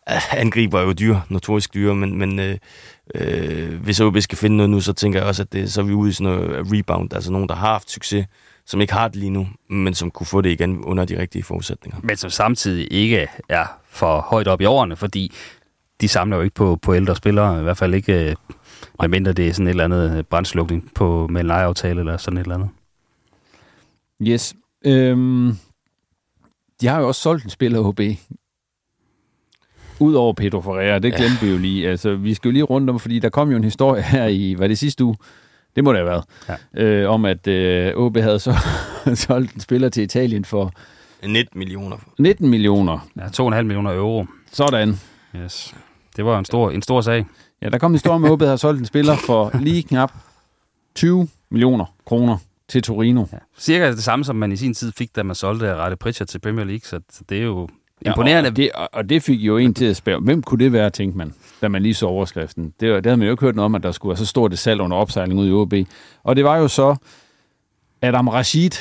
angriber er jo dyr, notorisk dyre, men, men øh, øh, hvis OB skal finde noget nu, så tænker jeg også, at det, så er vi ude i sådan noget rebound, altså nogen, der har haft succes, som ikke har det lige nu, men som kunne få det igen under de rigtige forudsætninger. Men som samtidig ikke er for højt op i årene, fordi de samler jo ikke på, på ældre spillere, i hvert fald ikke, øh, medmindre det er sådan et eller andet brændslukning på, med en lejeaftale eller sådan et eller andet. Yes. Øhm, de har jo også solgt en spiller HB. Udover Pedro Ferreira, det glemte ja. vi jo lige. Altså, vi skal jo lige rundt om, fordi der kom jo en historie her i, var det sidste uge? Det må det have været. Ja. Øh, om at øh, OB havde så solgt en spiller til Italien for 19 millioner. 19 millioner. Ja, 2,5 millioner euro. Sådan. Yes. Det var en stor, en stor sag. Ja, der kom en historie med, at OB havde solgt en spiller for lige knap 20 millioner kroner til Torino. Ja. Cirka det samme, som man i sin tid fik, da man solgte Rette Pritchard til Premier League, så det er jo imponerende. Ja, og, det, og det fik jo en til at spørge, hvem kunne det være, tænkte man, da man lige så overskriften. Det, det havde man jo ikke hørt noget om, at der skulle være så stort et salg under opsejling ud i OB. Og det var jo så Adam Rashid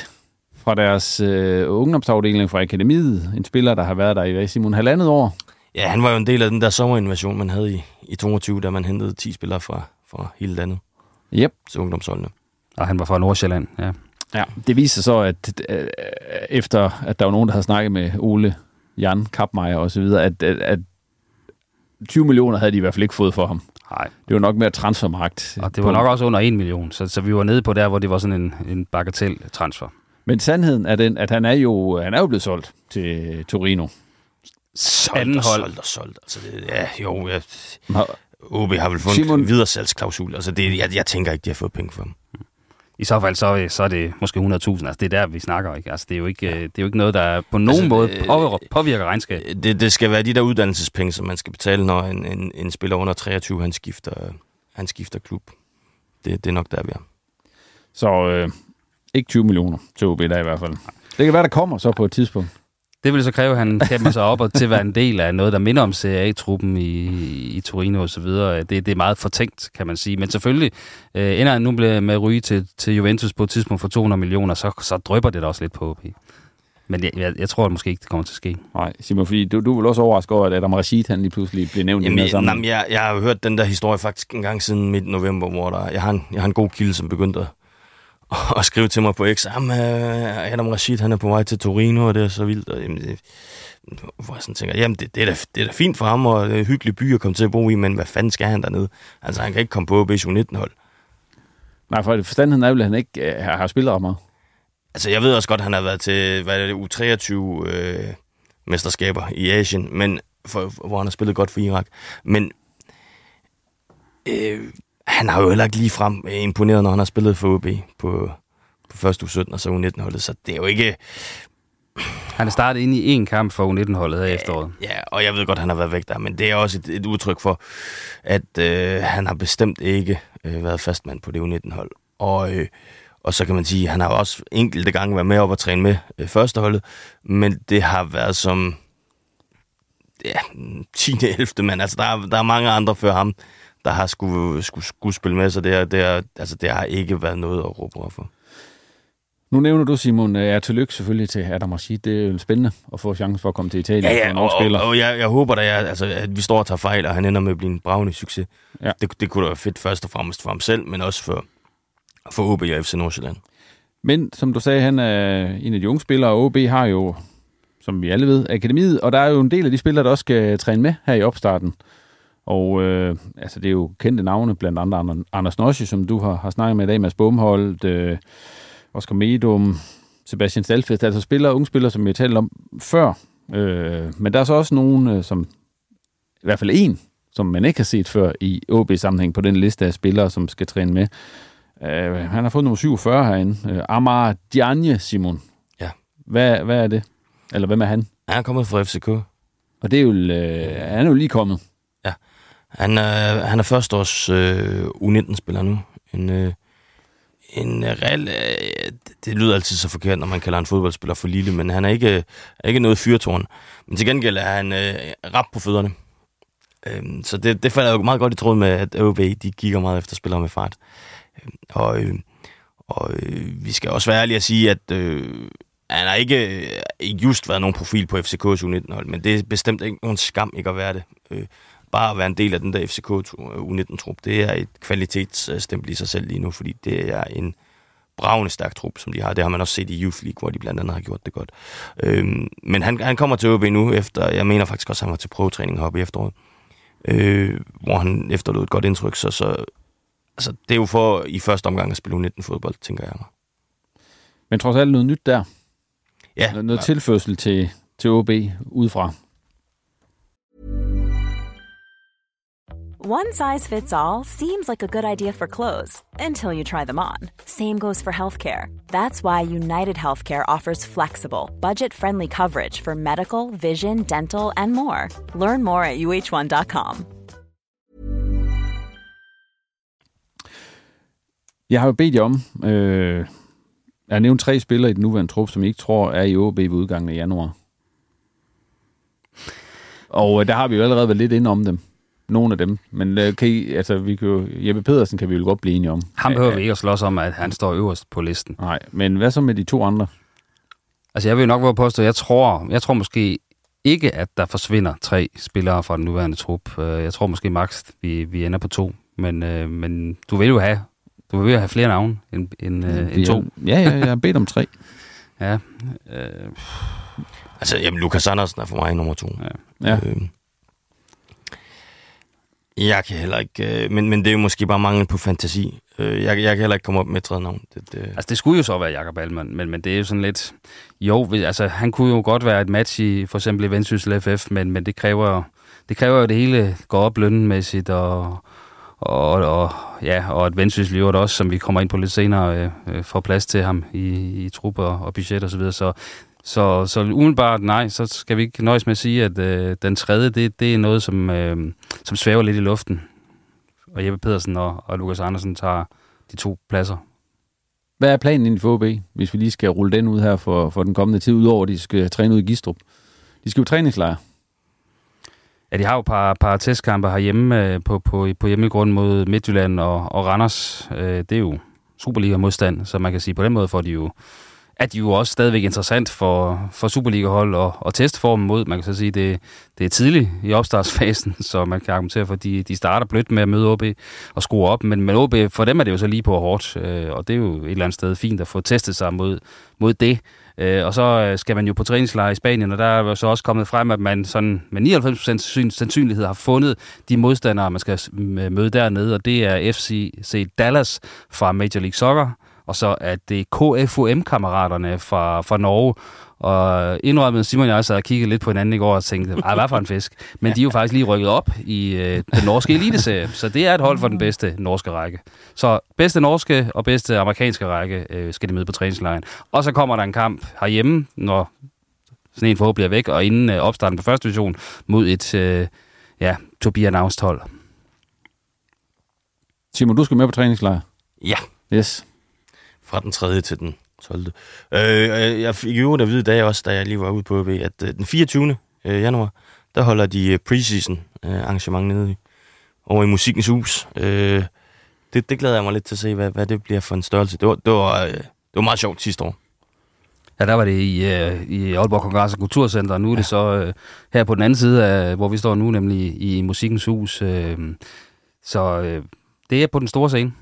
fra deres øh, ungdomsafdeling fra Akademiet, en spiller, der har været der i hvad, Simon halvandet år. Ja, han var jo en del af den der sommerinvasion, man havde i, i 22, da man hentede 10 spillere fra, fra hele landet Yep. til ungdomsholdene. Og han var fra Nordsjælland, ja. Ja, det viser så, at øh, efter at der var nogen, der havde snakket med Ole, Jan, Kapmeier og så videre, at, at, at 20 millioner havde de i hvert fald ikke fået for ham. Nej. Det var nok mere transfermagt. Og det var på- nok også under 1 million, så, så vi var nede på der, hvor det var sådan en, en bagatel transfer. Men sandheden er den, at han er jo, han er jo blevet solgt til Torino. Solgt Anden og hold. solgt og solgt. Altså, det, ja, jo, ja. Har- OB har vel fået Simon- en videresalgsklausul. Altså, det, jeg, jeg tænker ikke, de har fået penge for dem. I så fald, så, så er det måske 100.000. Altså, det er der, vi snakker, ikke? Altså, det er jo ikke, øh, det er jo ikke noget, der på nogen Altså, måde øh, påvirker, påvirker regnskab. Det, det skal være de der uddannelsespenge, som man skal betale, når en, en, en spiller under 23, han skifter, han skifter klub. Det, det er nok der, vi er. Så øh, ikke 20 millioner til OB der i hvert fald. Det kan være, der kommer så på et tidspunkt. Det vil så kræve, at han kæmper sig op og til at være en del af noget, der minder om Serie A-truppen i, i Torino og så videre. Det, det er meget fortænkt, kan man sige. Men selvfølgelig øh, ender han nu med med at ryge til, til Juventus på et tidspunkt for 200 millioner, så, så drøber det da også lidt på OB. Men jeg, jeg, jeg tror at måske ikke, det kommer til at ske. Nej, Simon, fordi du, du er vel også overrasket over, at Adam Rashid, han lige pludselig blev nævnt i den Jamen, her jeg, sammenhæng. jamen, jeg, jeg har hørt den der historie faktisk en gang siden midt november, hvor der, jeg, har en, jeg har en god kilde, som begyndte at, at skrive til mig på X, øh, Adam Rashid, han er på vej til Torino, og det er så vildt. Og, jamen, det, hvor jeg sådan tænker, jamen det, det, er da, det er da fint for ham, og det er en hyggelig by at komme til at bo i, men hvad fanden skal han dernede? Altså, han kan ikke komme på OB's U19-hold. Nej, for forstanden er vel, at han ikke øh, har, spillet ret meget. Altså, jeg ved også godt, at han har været til, hvad er det, U23 øh, mesterskaber i Asien, men for, for, hvor han har spillet godt for Irak. Men øh, han har jo heller ikke lige frem imponeret, når han har spillet for OB på, på første U17 og så U19-holdet, så det er jo ikke... Han er startet ind i en kamp for U19-holdet her i efteråret. Ja, og jeg ved godt, han har været væk der, men det er også et, et udtryk for, at øh, han har bestemt ikke øh, været fastmand på det U19-hold. Og, øh, og så kan man sige, at han har også enkelte gange været med op og træne med øh, førsteholdet, men det har været som ja, 10. 11. mand. Altså, der er, der er mange andre før ham, der har skulle, skulle, skulle spille med, så det, er, det, er, altså, det har ikke været noget at råbe for. Nu nævner du, Simon, øh, ja, tillykke selvfølgelig til Adam Rashid. Det er jo spændende at få chancen for at komme til Italien. Ja, ja, og, og, og jeg, jeg håber da, jeg, altså, at vi står og tager fejl, og han ender med at blive en bravende succes. Ja. Det, det kunne da være fedt først og fremmest for ham selv, men også for, for OB og FC Nordsjælland. Men som du sagde, han er en af de unge spillere, og OB har jo, som vi alle ved, akademiet, og der er jo en del af de spillere, der også skal træne med her i opstarten. Og øh, altså, det er jo kendte navne, blandt Ander- Anders Nosje, som du har, har snakket med i dag, Mads Bumholdt, øh, Oscar Medum, Sebastian Stalfest, altså spillere, unge spillere, som vi har talt om før. Øh, men der er så også nogen, øh, som i hvert fald en, som man ikke har set før i OB-sammenhæng på den liste af spillere, som skal træne med. Øh, han har fået nummer 47 herinde. Øh, Amar Diagne, Simon. Ja. Hvad, hvad er det? Eller hvem er han? Han er kommet fra FCK. Og det er jo, øh, han er jo lige kommet. Han er, han er førsteårs øh, U19-spiller nu. En, øh, en øh, real, øh, det lyder altid så forkert, når man kalder en fodboldspiller for lille, men han er ikke, er ikke noget fyrtårn. Men til gengæld er han øh, rap på fødderne. Øhm, så det, det falder jo meget godt i tråd med, at OB de kigger meget efter spillere med fart. Øhm, og øh, og øh, vi skal også være ærlige at sige, at øh, han har ikke øh, ikke just været nogen profil på FCK's U19-hold, men det er bestemt ikke nogen skam ikke at være det. Øh, bare at være en del af den der FCK U19-trup, det er et kvalitetsstempel i sig selv lige nu, fordi det er en bravende stærk trup, som de har. Det har man også set i Youth League, hvor de blandt andet har gjort det godt. Øhm, men han, han kommer til OB nu, efter, jeg mener faktisk også, at han var til prøvetræning heroppe i efteråret, øh, hvor han efterlod et godt indtryk, så, så altså, det er jo for i første omgang at spille U19-fodbold, tænker jeg mig. Men trods alt noget nyt der. Ja, Noget, noget tilførsel til, til OB udefra. One size fits all seems like a good idea for clothes until you try them on. Same goes for healthcare. That's why United Healthcare offers flexible, budget friendly coverage for medical, vision, dental, and more. Learn more at uh1.com. Jeg har jo bedt jer om, øh, jeg nævnt tre spillere i den nuværende trup, som I ikke tror er i OB ved udgangen af januar. Og øh, der har vi jo allerede været lidt inde om dem. Nogle af dem. Men øh, kan I, altså, vi kan jo, Jeppe Pedersen kan vi jo godt blive enige om. Ham behøver vi ikke at slås om, at han står øverst på listen. Nej, men hvad så med de to andre? Altså, jeg vil nok være påstå, jeg tror, jeg tror måske ikke, at der forsvinder tre spillere fra den nuværende trup. Øh, jeg tror måske maks, vi, vi ender på to. Men, øh, men du vil jo have, du vil jo have flere navne end, end, øh, end to. Ja, ja, jeg har bedt om tre. ja. Øh, Altså, jamen, Lukas Andersen er for mig nummer to. Ja. Ja. Øh, jeg kan heller ikke... Øh, men, men det er jo måske bare mangel på fantasi. Øh, jeg, jeg kan heller ikke komme op med et tredje navn. Det, det, Altså, det skulle jo så være Jakob Allmann, men, men det er jo sådan lidt... Jo, altså, han kunne jo godt være et match i for eksempel i Vendsyssel FF, men, men det kræver det kræver jo, det hele går op lønmæssigt, og, og, og, ja, og at Vendsyssel i også, som vi kommer ind på lidt senere, øh, øh får plads til ham i, i trupper og, og budget osv. Så, videre. så, så, så umiddelbart nej, så skal vi ikke nøjes med at sige, at øh, den tredje, det, det er noget, som, øh, som svæver lidt i luften. Og Jeppe Pedersen og, og Lukas Andersen tager de to pladser. Hvad er planen inden for OB, hvis vi lige skal rulle den ud her for, for den kommende tid, udover at de skal træne ud i Gistrup? De skal jo træningslejre. Ja, de har jo et par, par testkampe herhjemme øh, på, på, på hjemmegrund mod Midtjylland og, og Randers. Øh, det er jo Superliga-modstand, så man kan sige, på den måde får de jo, er de jo også stadigvæk interessant for, for Superliga-hold og, og testformen mod. Man kan så sige, det, det er tidligt i opstartsfasen, så man kan argumentere for, at de, de starter blødt med at møde OB og skrue op. Men, men OB, for dem er det jo så lige på hårdt, øh, og det er jo et eller andet sted fint at få testet sig mod, mod det. Øh, og så øh, skal man jo på træningslejr i Spanien, og der er jo så også kommet frem, at man sådan med 99% sandsynlighed har fundet de modstandere, man skal møde dernede, og det er FC Dallas fra Major League Soccer, og så er det KFUM-kammeraterne fra, fra Norge. Og indrømmet Simon og jeg sad og kiggede lidt på hinanden i går og tænkte, ej, hvad for en fisk. Men de er jo faktisk lige rykket op i øh, den norske eliteserie, så det er et hold for den bedste norske række. Så bedste norske og bedste amerikanske række øh, skal de møde på træningslejren. Og så kommer der en kamp herhjemme, når sådan en forhåbentlig er væk, og inden øh, opstarten på første division mod et øh, ja, Tobias Navst hold. Simon, du skal med på træningslejr. Ja. Yes. Fra den 3. til den 12. Øh, jeg fik jo at vide i dag også, da jeg lige var ude på OB, at øh, den 24. Øh, januar, der holder de øh, preseason øh, arrangement nede i, over i Musikkens Hus. Øh, det, det glæder jeg mig lidt til at se, hvad, hvad det bliver for en størrelse. Det var, det var, øh, det var meget sjovt sidste år. Ja, der var det i, øh, i Aalborg Kongress og Kulturcenter, og nu er det så øh, her på den anden side, af, hvor vi står nu, nemlig i Musikkens Hus. Øh, så øh, det er på den store scene.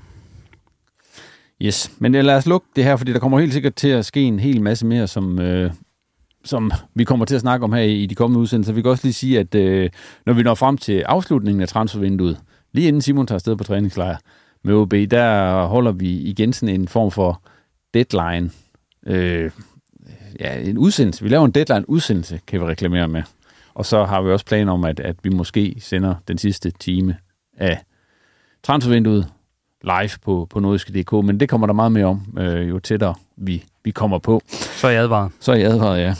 Yes, men øh, lad os lukke det her, fordi der kommer helt sikkert til at ske en hel masse mere, som, øh, som vi kommer til at snakke om her i, i de kommende udsendelser. Vi kan også lige sige, at øh, når vi når frem til afslutningen af transfervinduet, lige inden Simon tager afsted på træningslejr med OB, der holder vi igen sådan en form for deadline. Øh, ja, en udsendelse. Vi laver en deadline-udsendelse, kan vi reklamere med. Og så har vi også planer om, at, at vi måske sender den sidste time af transfervinduet live på, på nordiske.dk, men det kommer der meget mere om, øh, jo tættere vi, vi kommer på. Så er jeg advaret. Så er jeg advaret, ja.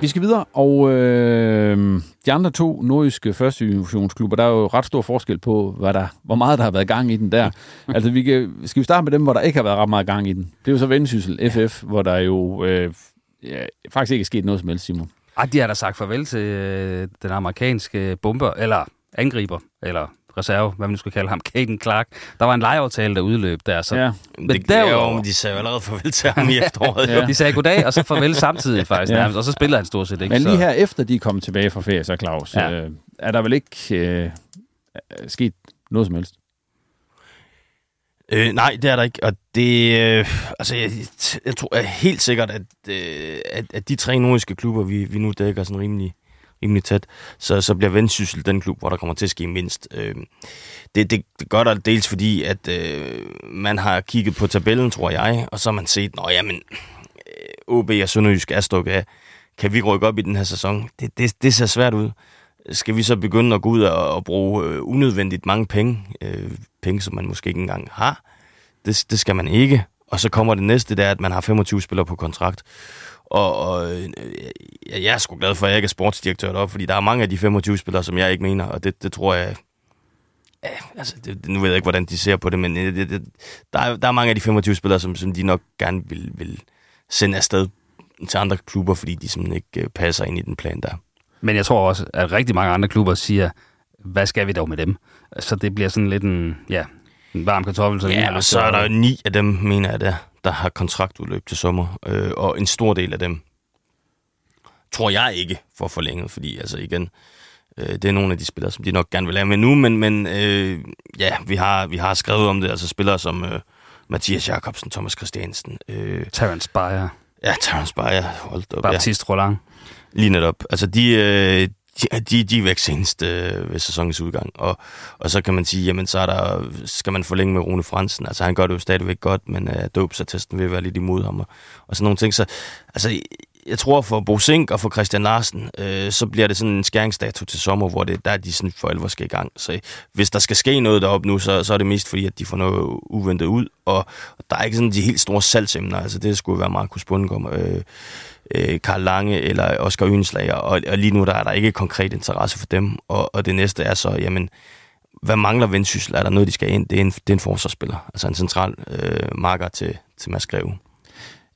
Vi skal videre, og øh, de andre to nordiske første divisionsklubber, der er jo ret stor forskel på, hvad der, hvor meget der har været gang i den der. altså, vi kan, skal vi starte med dem, hvor der ikke har været ret meget gang i den? Det er jo så Vendsyssel, FF, hvor der jo øh, ja, faktisk ikke er sket noget som helst, Simon. Ej, de har da sagt farvel til øh, den amerikanske bomber, eller angriber, eller reserve, hvad man nu skal kalde ham, Caden Clark. Der var en lejeaftale, der udløb der. Så, Ja. Men det, det er jo, derudover- de sagde jo allerede farvel til ham i efteråret. Ja. ja. De sagde goddag, og så farvel samtidig faktisk Ja. nærmest, og så spillede han stort set ikke. Men lige så. her efter de er kommet tilbage fra ferie, så Claus, ja. Øh, er der vel ikke øh, sket noget som helst? Øh, nej, det er der ikke, og det, øh, altså, jeg, jeg tror jeg er helt sikkert, at, øh, at, at de tre nordiske klubber, vi, vi nu dækker sådan rimelig, rimelig tæt, så, så bliver Vendsyssel den klub, hvor der kommer til at ske mindst. Øh, det, det, det gør der dels fordi, at øh, man har kigget på tabellen, tror jeg, og så har man set, nå jamen, øh, OB og Sønderjysk er stukket af. Kan vi rykke op i den her sæson? Det, det, det ser svært ud. Skal vi så begynde at gå ud og, og bruge øh, unødvendigt mange penge, øh, penge, som man måske ikke engang har? Det, det skal man ikke. Og så kommer det næste, der at man har 25 spillere på kontrakt. Og, og øh, jeg, jeg er sgu glad for, at jeg ikke er sportsdirektør deroppe, fordi der er mange af de 25 spillere, som jeg ikke mener, og det, det tror jeg... Ja, altså, det, nu ved jeg ikke, hvordan de ser på det, men øh, det, det, der, er, der er mange af de 25 spillere, som, som de nok gerne vil, vil sende afsted til andre klubber, fordi de simpelthen ikke øh, passer ind i den plan der. Men jeg tror også, at rigtig mange andre klubber siger, hvad skal vi dog med dem? Så det bliver sådan lidt en, ja, en varm kartoffel. Så Ja, og så er der jo ni af dem, mener jeg, der, der har kontraktudløb til sommer, øh, og en stor del af dem tror jeg ikke får forlænget, fordi altså igen, øh, det er nogle af de spillere, som de nok gerne vil have med nu, men, men øh, ja, vi har, vi har skrevet om det, altså spillere som øh, Mathias Jakobsen, Thomas Christiansen. Øh, Terence Bayer. Ja, Terence Bayer, hold op. Baptiste ja. Roland. Lige netop. Altså, de, øh, de, de, de er væk senest øh, ved sæsonens udgang. Og, og så kan man sige, jamen så er der, skal man forlænge med Rune Fransen. Altså han gør det jo stadigvæk godt, men øh, dopsattesten vil være lidt imod ham. Og, og sådan nogle ting. Så altså, jeg tror for Bo Sink og for Christian Larsen, øh, så bliver det sådan en skæringsdato til sommer, hvor det der de sådan for alvor skal i gang. Så øh, hvis der skal ske noget deroppe nu, så, så er det mest fordi, at de får noget uventet ud, og, og der er ikke sådan de helt store salgsemner. Altså det skulle være Markus Bundgaard, øh, øh, Karl Lange eller Oscar Ynslager. og, og lige nu der er der ikke konkret interesse for dem. Og, og det næste er så, jamen, hvad mangler Vendsyssel? Er der noget, de skal ind? Det er en, det er en forsvarsspiller, altså en central øh, marker til, til Mads Greve.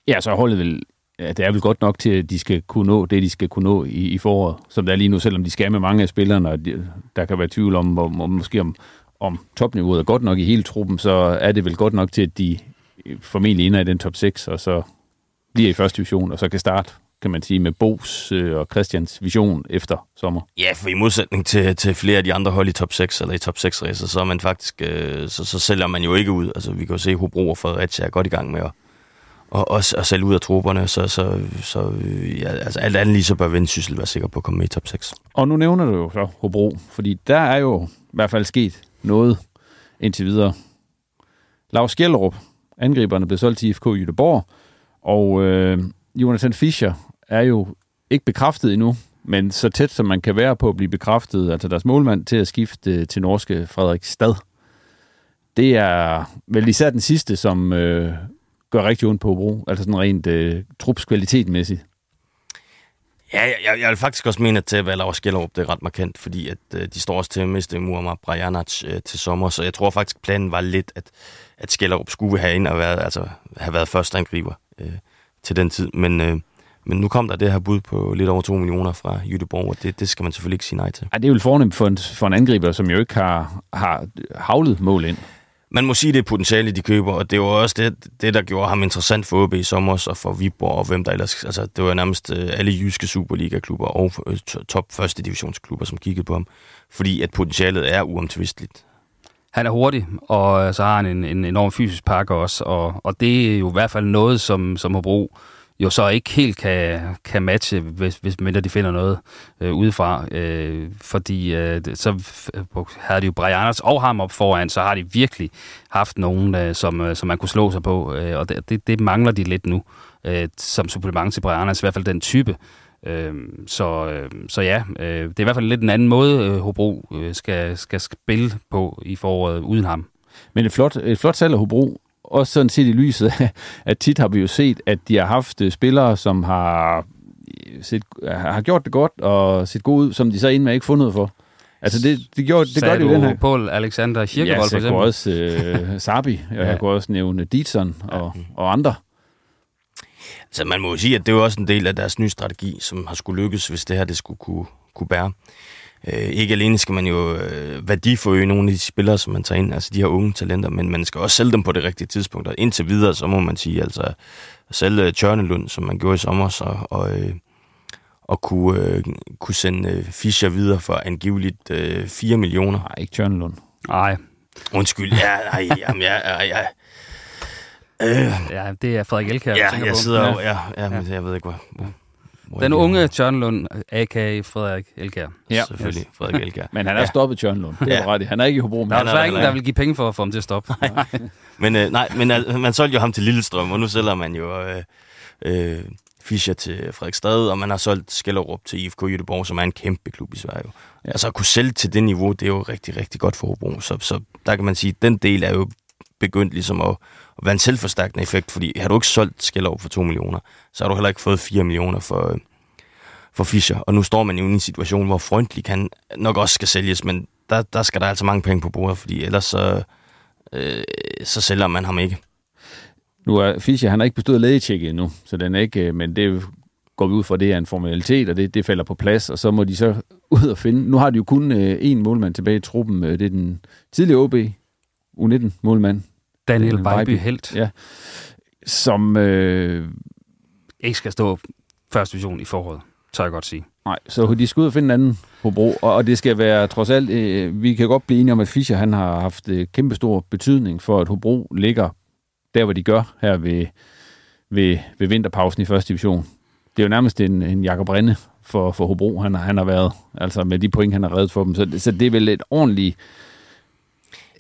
Ja, så holdet vil ja, det er vel godt nok til, at de skal kunne nå det, de skal kunne nå i, i foråret, som der er lige nu, selvom de skal med mange af spillerne, og de, der kan være tvivl om, om, hvor, måske om, om topniveauet er godt nok i hele truppen, så er det vel godt nok til, at de formentlig ender i den top 6, og så bliver i første division, og så kan starte kan man sige, med Bos øh, og Christians vision efter sommer. Ja, for i modsætning til, til flere af de andre hold i top 6 eller i top 6 racer, så er man faktisk, øh, så, så sælger man jo ikke ud. Altså, vi kan jo se, at Hobro og Fredericia er godt i gang med at, og, og, og selv ud af trupperne, så, så, så ja, altså alt andet lige så bør Vendsyssel være sikker på at komme med i top 6. Og nu nævner du jo så Hobro, fordi der er jo i hvert fald sket noget indtil videre. Lars Gjellerup, angriberne, blev solgt til IFK Jødeborg, og øh, Jonathan Fischer er jo ikke bekræftet endnu, men så tæt som man kan være på at blive bekræftet, altså deres målmand til at skifte til norske Frederik Stad. Det er vel især den sidste, som øh, gør rigtig ondt på Hobro, altså sådan rent øh, trupskvalitetmæssigt. Ja, jeg, jeg vil faktisk også mene, at til Valauer Skellerup, det er ret markant, fordi at, øh, de står også til at miste Muammar Brajanac øh, til sommer, så jeg tror faktisk, planen var lidt, at, at Skellerup skulle have ind og været, altså, have været første angriber øh, til den tid, men, øh, men nu kom der det her bud på lidt over 2 millioner fra Jytteborg, og det, det skal man selvfølgelig ikke sige nej til. Ej, det er jo fornemt for en, for en angriber, som jo ikke har, har havlet mål ind man må sige, det er potentiale, de køber, og det var også det, det der gjorde ham interessant for OB i sommer, og for Viborg, og hvem der ellers... Altså, det var nærmest øh, alle jyske Superliga-klubber og top første divisionsklubber, som kiggede på ham, fordi at potentialet er uomtvisteligt. Han er hurtig, og øh, så har han en, en enorm fysisk pakke også, og, og det er jo i hvert fald noget, som, som har brug jo så ikke helt kan, kan matche, hvis, hvis mindre de finder noget øh, udefra. Øh, fordi øh, så havde de jo Brianers og ham op foran, så har de virkelig haft nogen, øh, som, øh, som man kunne slå sig på, øh, og det, det, det mangler de lidt nu, øh, som supplement til Brianers, i hvert fald den type. Øh, så, øh, så ja, øh, det er i hvert fald lidt en anden måde, øh, Hobro øh, skal, skal spille på i foråret uden ham. Men et flot, et flot salg af Hobro også sådan set i lyset af, at tit har vi jo set, at de har haft øh, spillere, som har, øh, set, har gjort det godt og set god ud, som de så ind med ikke fundet for. Altså det, det, gjorde, det gør det jo den her. Paul Alexander Kirkevold ja, for eksempel? Også øh, Sabi, og ja. jeg kunne også nævne Ditson og, ja. og andre. Så man må jo sige, at det er jo også en del af deres nye strategi, som har skulle lykkes, hvis det her det skulle kunne, kunne bære. Øh, ikke alene skal man jo øh, værdiforøge nogle af de spillere, som man tager ind, altså de her unge talenter, men man skal også sælge dem på det rigtige tidspunkt. Og indtil videre, så må man sige, altså sælge Tjørnelund, som man gjorde i sommer, så, og, øh, og kunne, øh, kunne sende øh, Fischer videre for angiveligt øh, 4 millioner. Nej, ikke Tjørnelund. Nej. Undskyld, ja, nej, jamen, ja, ja, ja. Øh. Ja, det er Frederik Elkær. Ja, jeg sidder ja. ja, ja, men jeg ved ikke, hvor, den unge Tjørnlund, a.k.a. Frederik Elkær. Ja, selvfølgelig. Frederik Elkær. Men han er ja. stoppet Tjørnlund. Det er ja. ret Han er ikke i Hobro. Der er der ingen, der vil give penge for at få ham til at stoppe. Nej. men øh, nej, men øh, man solgte jo ham til Lillestrøm, og nu sælger man jo øh, øh, Fischer til Frederiksstad, og man har solgt Skellerup til IFK Jødeborg, som er en kæmpe klub i Sverige. Ja. Altså at kunne sælge til det niveau, det er jo rigtig, rigtig godt for Hobro. Så, så der kan man sige, at den del er jo begyndt ligesom at, at være en selvforstærkende effekt, fordi har du ikke solgt Skellerup for 2 millioner, så har du heller ikke fået 4 millioner for, øh, for Fischer. Og nu står man jo i en situation, hvor Freundlich kan nok også skal sælges, men der, der skal der altså mange penge på bordet, fordi ellers så, øh, så sælger man ham ikke. Nu er Fischer, han har ikke bestået lægetjekket endnu, så den er ikke, øh, men det går vi ud fra, det er en formalitet, og det, det falder på plads, og så må de så ud og finde. Nu har de jo kun øh, én målmand tilbage i truppen, øh, det er den tidligere OB, U19-målmand. Daniel Vejby Helt. Ja, som... Øh, ikke skal stå første division i foråret. tør jeg godt sige. Nej, så de skal ud og finde en anden Hobro, og, og det skal være trods alt, øh, vi kan godt blive enige om, at Fischer han har haft øh, kæmpe stor betydning for, at Hobro ligger der, hvor de gør her ved, ved, ved vinterpausen i første division. Det er jo nærmest en, en Jakob Rinde for, for Hobro, han, han har været, altså med de point, han har reddet for dem. Så, så det er vel et ordentligt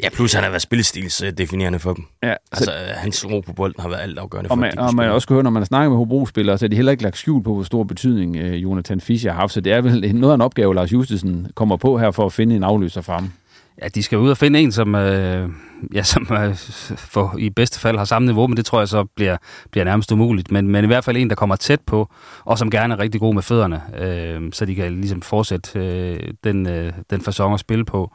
Ja, plus han har været spillestils-definerende for dem. Ja, altså, hans ro på bolden har været alt afgørende og for man, dem. Og man også kan høre, når man snakker med Hobro-spillere, så er de heller ikke lagt skjul på, hvor stor betydning øh, Jonathan Fischer har haft. Så det er vel noget af en opgave, Lars Justesen kommer på her for at finde en afløser for ham. Ja, de skal ud og finde en, som, øh, ja, som øh, for, i bedste fald har samme niveau, men det tror jeg så bliver, bliver nærmest umuligt. Men, men i hvert fald en, der kommer tæt på, og som gerne er rigtig god med fødderne, øh, så de kan ligesom fortsætte øh, den, øh, den fasong at spille på.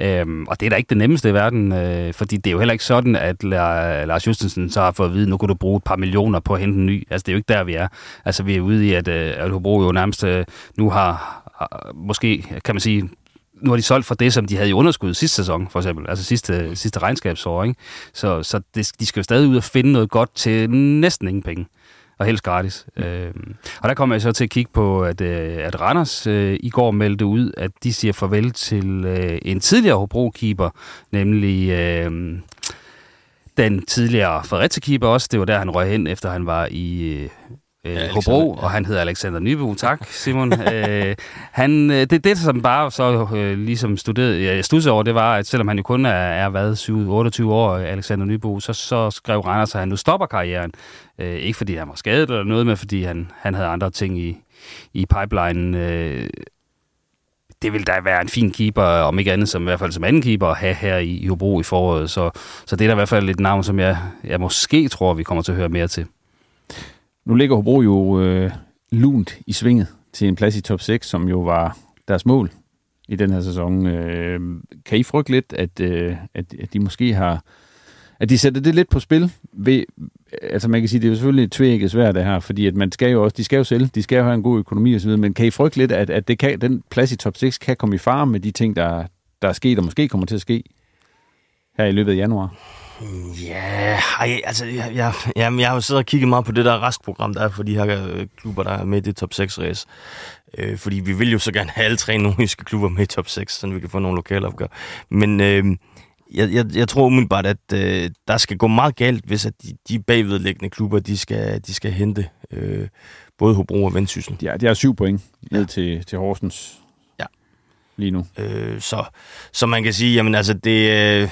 Øhm, og det er da ikke det nemmeste i verden, øh, fordi det er jo heller ikke sådan, at Lars Justensen så har fået at vide, nu kunne du bruge et par millioner på at hente en ny. Altså det er jo ikke der, vi er. Altså vi er ude i, at, øh, at Hobro jo nærmest øh, nu har, har, måske kan man sige, nu har de solgt for det, som de havde i underskud sidste sæson, for eksempel. Altså sidste, sidste regnskabsår, ikke? Så, så det, de skal jo stadig ud og finde noget godt til næsten ingen penge og helst gratis. Øh, og der kommer jeg så til at kigge på, at, øh, at Randers øh, i går meldte ud, at de siger farvel til øh, en tidligere Hobro-keeper, nemlig øh, den tidligere Fredericia-keeper også. Det var der, han røg hen, efter han var i øh, ja, Hobro, og han hedder Alexander Nybo. Tak, Simon. øh, han, øh, det, det, som bare så øh, ligesom studerede, jeg studsede over, det var, at selvom han jo kun er, er været 28 år, Alexander Nybo, så, så skrev Randers, at han nu stopper karrieren. Øh, ikke fordi han var skadet eller noget, men fordi han, han havde andre ting i, i pipelinen. Øh, det vil da være en fin keeper, om ikke andet som i hvert fald som anden keeper, at have her i, i Hobro i foråret. Så, så det er da i hvert fald et navn, som jeg, jeg måske tror, vi kommer til at høre mere til. Nu ligger Hobro jo øh, lunt i svinget til en plads i top 6, som jo var deres mål i den her sæson. Øh, kan I frygte lidt, at, øh, at, at de måske har... At de sætter det lidt på spil ved, altså man kan sige, det er jo selvfølgelig tvækket svært det her, fordi at man skal jo også, de skal jo sælge, de skal jo have en god økonomi osv., men kan I frygte lidt, at, at det kan, den plads i top 6 kan komme i fare med de ting, der, der er sket, og måske kommer til at ske her i løbet af januar? Ja, ej, altså, jeg, jeg, jeg, jeg har jo siddet og kigget meget på det der restprogram, der er for de her øh, klubber, der er med i det top 6 race. Øh, fordi vi vil jo så gerne have alle tre nordiske klubber med i top 6, så vi kan få nogle lokale opgør. Men øh, jeg, jeg, jeg tror umiddelbart, at øh, der skal gå meget galt, hvis at de, de bagvedliggende klubber, de skal, de skal hente øh, både Hobro og Vendsyssel. Ja, det er syv point ned ja. til, til Horsens ja. lige nu. Øh, så, så man kan sige, jamen altså, det... Øh,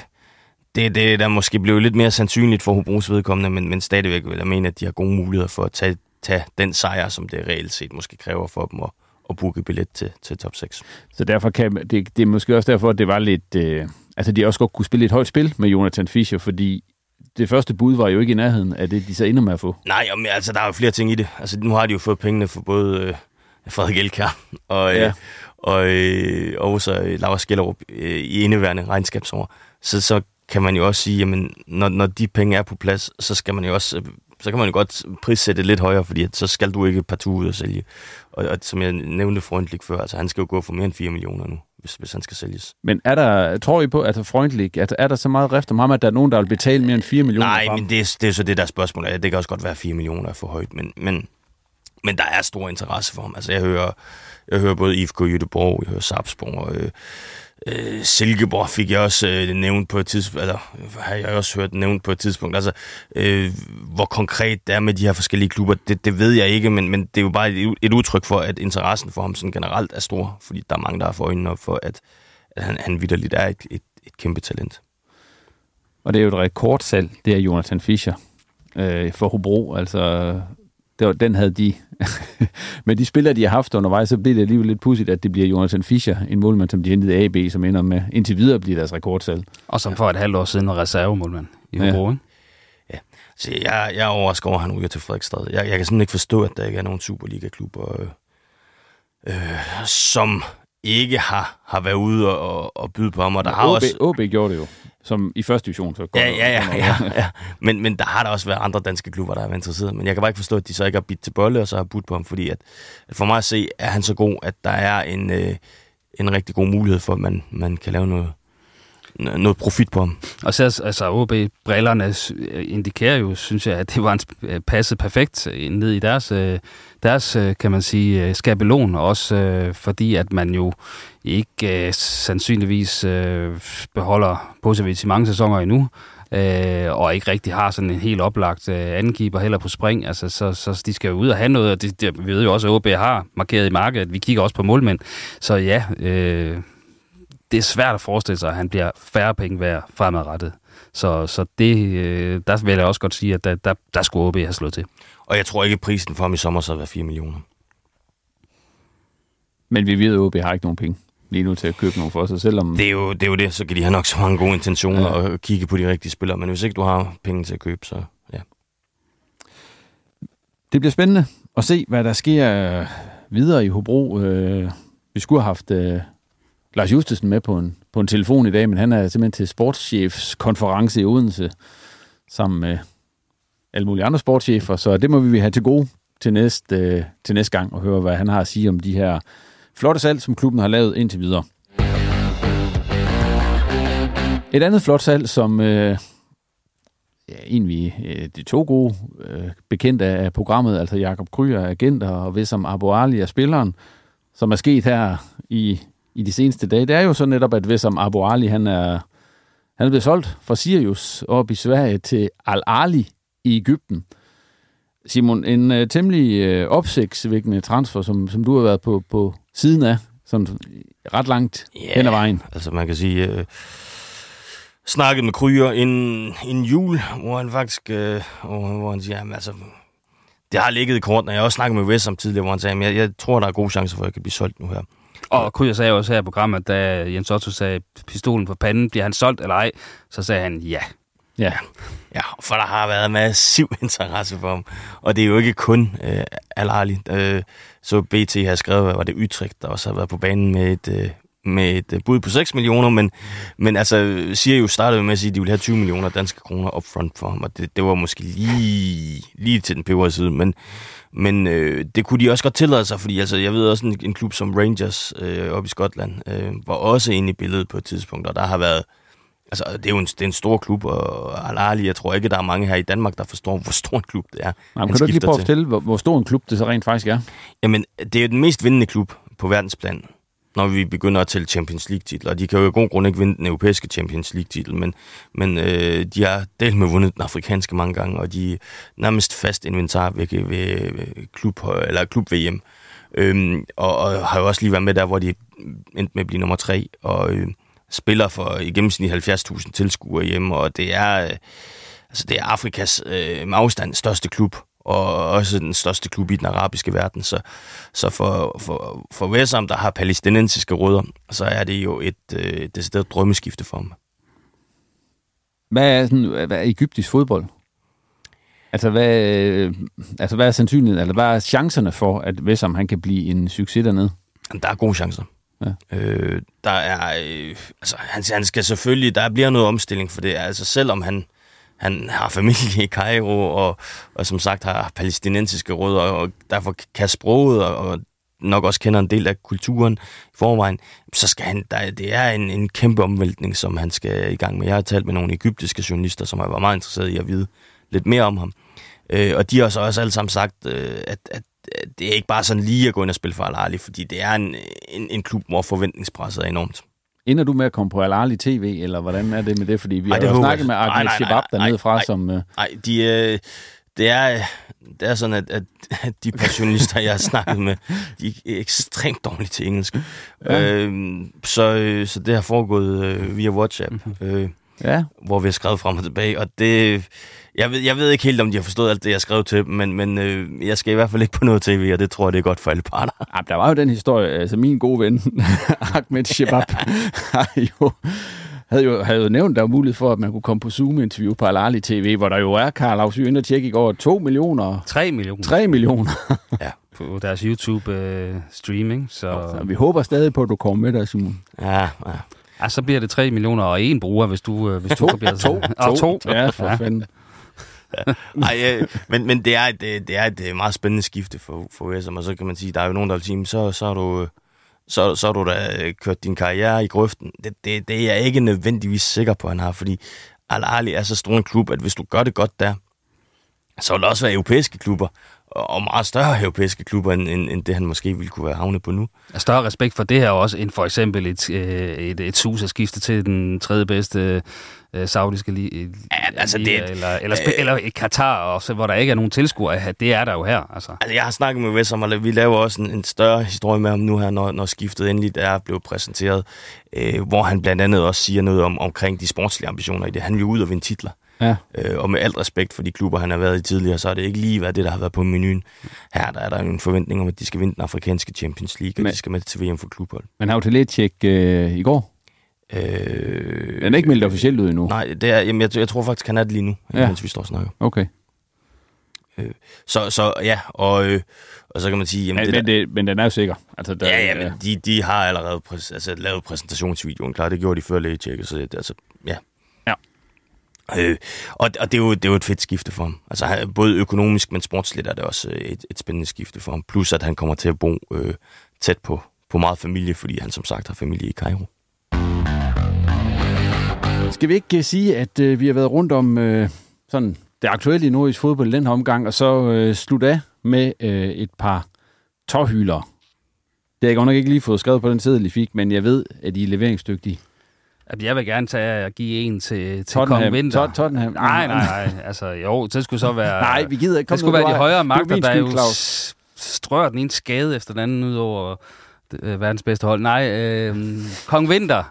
det, det der måske blev lidt mere sandsynligt for Hobros vedkommende, men, men stadigvæk vil jeg mene, at de har gode muligheder for at tage, tage den sejr, som det reelt set måske kræver for dem at, at booke billet til, til top 6. Så derfor kan det, det er måske også derfor, at det var lidt... Øh, altså, de også godt kunne spille et højt spil med Jonathan Fischer, fordi det første bud var jo ikke i nærheden af det, de så ender med at få. Nej, men altså, der er jo flere ting i det. Altså, nu har de jo fået pengene for både øh, Frederik Elkær og, ja. øh, og, øh, og også øh, Laura Skellerup øh, i indeværende regnskabsår. Så, så kan man jo også sige, jamen, når, når de penge er på plads, så skal man jo også så kan man jo godt prissætte lidt højere, fordi at så skal du ikke partout ud og sælge. Og, og som jeg nævnte Freundlich før, altså han skal jo gå for mere end 4 millioner nu, hvis, hvis han skal sælges. Men er der, tror I på, at Freundlich, at er der så meget rift om ham, at der er nogen, der vil betale mere end 4 millioner Nej, men det er, det er så det der spørgsmål. Det kan også godt være 4 millioner er for højt, men, men, men der er stor interesse for ham. Altså jeg hører, jeg hører både IFK Jødeborg, jeg hører Sarpsborg, og, øh, Øh, Silkeborg fik jeg også øh, nævnt på et tidspunkt, eller har jeg også hørt nævnt på et tidspunkt. Altså, øh, hvor konkret det er med de her forskellige klubber, det, det ved jeg ikke, men, men det er jo bare et, et udtryk for, at interessen for ham sådan generelt er stor, fordi der er mange, der har for øjnene op for, at, at han, han vidderligt er et, et, et kæmpe talent. Og det er jo et rekordsalg, det er Jonathan Fischer øh, for Hobro. Altså, det var, den havde de. Men de spillere, de har haft undervejs, så bliver det alligevel lidt pudsigt, at det bliver Jonathan Fischer, en målmand, som de hentede AB, som ender med indtil videre bliver deres rekordsalg. Og som for et halvt år siden var reservemålmand i Hobro, ja. Ja, så jeg, jeg er overrasket over, at han ryger til Fredrikstad. Jeg, jeg kan simpelthen ikke forstå, at der ikke er nogen Superliga-klubber, øh, øh, som ikke har, har været ude og, og, og byde på ham. Og der ja, har OB, også... OB gjorde det jo som i første division. Så ja, ja, ja, ja, ja. Men, men der har der også været andre danske klubber, der er interesseret. Men jeg kan bare ikke forstå, at de så ikke har bidt til bolle, og så har budt på ham, fordi at, at for mig at se, er han så god, at der er en, øh, en rigtig god mulighed for, at man, man kan lave noget, noget profit på ham. Og så altså OB-brillerne indikerer jo, synes jeg, at det var en øh, passet perfekt ned i deres, øh, deres øh, kan man sige, øh, skabelon, også øh, fordi at man jo ikke øh, sandsynligvis øh, beholder Posevic i mange sæsoner endnu, øh, og ikke rigtig har sådan en helt oplagt øh, heller på spring. Altså, så, så de skal jo ud og have noget, og det, det, vi ved jo også, at OB har markeret i markedet. Vi kigger også på målmænd. Så ja, øh, det er svært at forestille sig, at han bliver færre penge værd fremadrettet. Så, så det, øh, der vil jeg også godt sige, at der, der, der skulle OB have slået til. Og jeg tror ikke, at prisen for ham i sommer så har været 4 millioner. Men vi ved, at OB har ikke nogen penge lige nu til at købe nogle for sig, selvom... Det er jo det, er jo det. så kan de have nok så mange gode intentioner ja. og kigge på de rigtige spillere, men hvis ikke du har penge til at købe, så ja. Det bliver spændende at se, hvad der sker videre i Hobro. Øh, vi skulle have haft øh, Lars Justesen med på en, på en telefon i dag, men han er simpelthen til sportschefskonference i Odense, sammen med alle mulige andre sportschefer, så det må vi have til gode til næste, øh, til næste gang, og høre, hvad han har at sige om de her flotte salg, som klubben har lavet indtil videre. Et andet flot salg, som øh, ja, egentlig øh, de to gode øh, bekendte af programmet, altså Jakob Kryer, agent og Vissam Abu Ali er spilleren, som er sket her i, i de seneste dage, det er jo så netop, at Vissam Abu Ali, han er, han er blevet solgt fra Sirius op i Sverige til Al-Ali i Ægypten. Simon, en uh, temmelig uh, opsigtsvækkende transfer, som, som du har været på, på siden af, sådan ret langt yeah, hen ad vejen. altså man kan sige, uh, snakket med Kryer en, en jul, hvor han faktisk, uh, hvor, han siger, jamen, altså, det har ligget i kort, når jeg også snakket med West om tidligere, hvor han sagde, jeg, jeg tror, der er gode chancer for, at jeg kan blive solgt nu her. Og Kryer sagde også her i programmet, da Jens Otto sagde, pistolen på panden, bliver han solgt eller ej? Så sagde han ja. Ja. Ja, for der har været massiv interesse for ham. Og det er jo ikke kun øh, Al-Ali. Øh, så BT har skrevet, var det Utrecht, der også har været på banen med et, øh, med et øh, bud på 6 millioner, men, men altså, siger jo startede med at sige, at de ville have 20 millioner danske kroner upfront for ham, og det, det var måske lige, lige til den peber side, men, men øh, det kunne de også godt tillade sig, fordi altså, jeg ved også, en, en klub som Rangers øh, oppe i Skotland øh, var også inde i billedet på et tidspunkt, og der har været Altså, det er jo en, det er en stor klub, og Al-Ali, jeg tror ikke, der er mange her i Danmark, der forstår, hvor stor en klub det er. Nej, kan du ikke lige prøve at fortælle, hvor, hvor stor en klub det så rent faktisk er? Jamen, det er jo den mest vindende klub på verdensplan, når vi begynder at tælle Champions League-titler. De kan jo i god grund ikke vinde den europæiske Champions League-titel, men, men øh, de har delt med vundet den afrikanske mange gange, og de er nærmest fast inventar ved, ved, ved klub, eller klub VM. Øhm, og, og har jo også lige været med der, hvor de endte med at blive nummer tre, og... Øh, spiller for i gennemsnit 70.000 tilskuere hjemme, og det er, øh, altså det er Afrikas øh, med afstand største klub, og også den største klub i den arabiske verden. Så, så for, for, for Wesam, der har palæstinensiske rødder, så er det jo et øh, decideret drømmeskifte for ham. Hvad er, sådan, hvad er egyptisk fodbold? Altså hvad, altså, hvad er sandsynligheden, eller hvad er chancerne for, at Wesam han kan blive en succes dernede? Der er gode chancer. Ja. Øh, der er, øh, altså, han, han skal selvfølgelig, der bliver noget omstilling for det. Altså, selvom han, han har familie i Cairo, og, og som sagt har palæstinensiske rødder, og derfor kan sproget, og, og nok også kender en del af kulturen i forvejen, så skal han, der, det er en, en kæmpe omvæltning, som han skal i gang med. Jeg har talt med nogle egyptiske journalister, som har været meget interesseret i at vide lidt mere om ham. Øh, og de har så også alle sammen sagt, øh, at, at det er ikke bare sådan lige at gå ind og spille for Al-Ali, fordi det er en, en, en klub, hvor forventningspresset er enormt. Ender du med at komme på Al-Ali TV, eller hvordan er det med det? Fordi vi Ej, har jo snakket med Ahmed Shabab dernede fra, ej, som... Nej, øh... de, øh, det, er, det er sådan, at, at, at de passionalister, jeg har snakket med, de er ekstremt dårlige til engelsk. Ja. Øh, så, så det har foregået øh, via WhatsApp, mhm. øh, ja. hvor vi har skrevet frem og tilbage, og det jeg ved, jeg ved ikke helt, om de har forstået alt det, jeg skrev til dem, men, men øh, jeg skal i hvert fald ikke på noget tv, og det tror jeg, det er godt for alle parter. Ja, der var jo den historie, altså min gode ven, Ahmed Shabab, har jo havde jo, havde jo nævnt, der var mulighed for, at man kunne komme på Zoom-interview på Alali TV, hvor der jo er, Karl Afsy, ind og tjekke i går, 2 millioner. 3 millioner. 3 millioner. ja, på deres YouTube-streaming. Øh, så... så vi håber stadig på, at du kommer med der, Simon. Ja, ja. Ja, så bliver det 3 millioner og en bruger, hvis du, øh, hvis to, du bliver to, to, to, ja, for ja. fanden. Ej, øh, men, men det er, et, det er et meget spændende skifte for, for USM, og så kan man sige, der er jo nogen, der vil sige, så, så er du, så, så har du da øh, kørt din karriere i grøften. Det, det, det er jeg ikke nødvendigvis sikker på, at han har, fordi Al-Ali er så stor en klub, at hvis du gør det godt der, så vil der også være europæiske klubber, og meget større europæiske klubber, end, end, end det han måske ville kunne være havnet på nu. Større respekt for det her også, end for eksempel et, øh, et, et sus at skifte til den tredje bedste øh, saudiske li- ja, altså liga, det, eller, eller, øh, eller et Katar, også, hvor der ikke er nogen tilskuere. Det er der jo her. Altså. altså jeg har snakket med Wes om, at vi laver også en, en større historie med ham nu her, når, når skiftet endelig er blevet præsenteret, øh, hvor han blandt andet også siger noget om omkring de sportslige ambitioner i det. Han vil ud og vinde titler. Ja. Øh, og med alt respekt for de klubber, han har været i tidligere, så er det ikke lige været det, der har været på menuen. Her der er der en forventning om, at de skal vinde den afrikanske Champions League, og Men- de skal med til VM for klubhold. Men har jo til tjek øh, i går. Øh, Den er ikke meldt officielt ud endnu. Nej, det er, jamen, jeg, jeg tror faktisk, han er det lige nu, Ja. ja. mens vi står og snakker. Okay. Så, så ja, og, øh, og så kan man sige... Jamen, Men, det men, det, men den er jo sikker. Altså, der, ja, ja, men de, de har allerede præs, altså, lavet præsentationsvideoen klar. Det gjorde de før lægetjekket, så det, altså, ja. Øh, og og det, er jo, det er jo et fedt skifte for ham. Altså, både økonomisk, men sportsligt er det også øh, et, et spændende skifte for ham. Plus, at han kommer til at bo øh, tæt på, på meget familie, fordi han som sagt har familie i Cairo. Skal vi ikke øh, sige, at øh, vi har været rundt om øh, sådan det aktuelle i nordisk fodbold i den her omgang, og så øh, slutte af med øh, et par tårhylere. Det har jeg godt nok ikke lige fået skrevet på den tid, I fik, men jeg ved, at I er leveringsdygtige. Jeg vil gerne tage og give en til, til Tottenham. Kong Winter. Tot- Tottenham. Nej, nej, nej. Altså, jo, det skulle så være... Nej, vi gider ikke. Kom Det skulle være de højere er magter, der skyld, jo strør den ene skade efter den anden ud over øh, verdens bedste hold. Nej, øh, Kong Winter.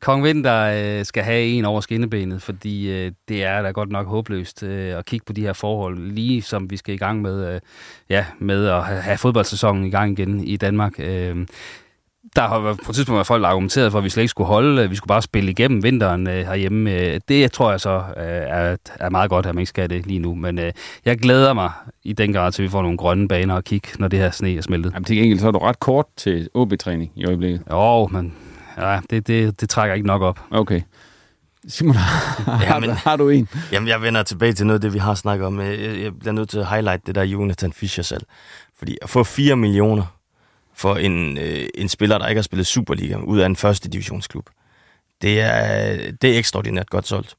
Kong Winter øh, skal have en over skinnebenet, fordi øh, det er da godt nok håbløst øh, at kigge på de her forhold, lige som vi skal i gang med, øh, ja, med at have, have fodboldsæsonen i gang igen i Danmark. Øh, der har været- på et tidspunkt været folk der har argumenteret for, at vi slet ikke skulle holde, vi skulle bare spille igennem vinteren øh, herhjemme. Øh, det tror jeg så øh, er, er meget godt, at man ikke skal det lige nu. Men øh, jeg glæder mig i den grad til, at vi får nogle grønne baner at kigge, når det her sne er smeltet. Jamen, til gengæld så er du ret kort til OB-træning i øjeblikket. Jo, men ja, det, det, det trækker ikke nok op. Okay. Simon, har, Ja, men- har du en? Jamen, jeg vender tilbage til noget af det, vi har snakket om. Jeg, jeg bliver nødt til at highlight det der Jonathan Fischer selv. Fordi at få 4 millioner for en, øh, en spiller, der ikke har spillet Superliga ud af en første divisionsklub, det er, det er ekstraordinært godt solgt.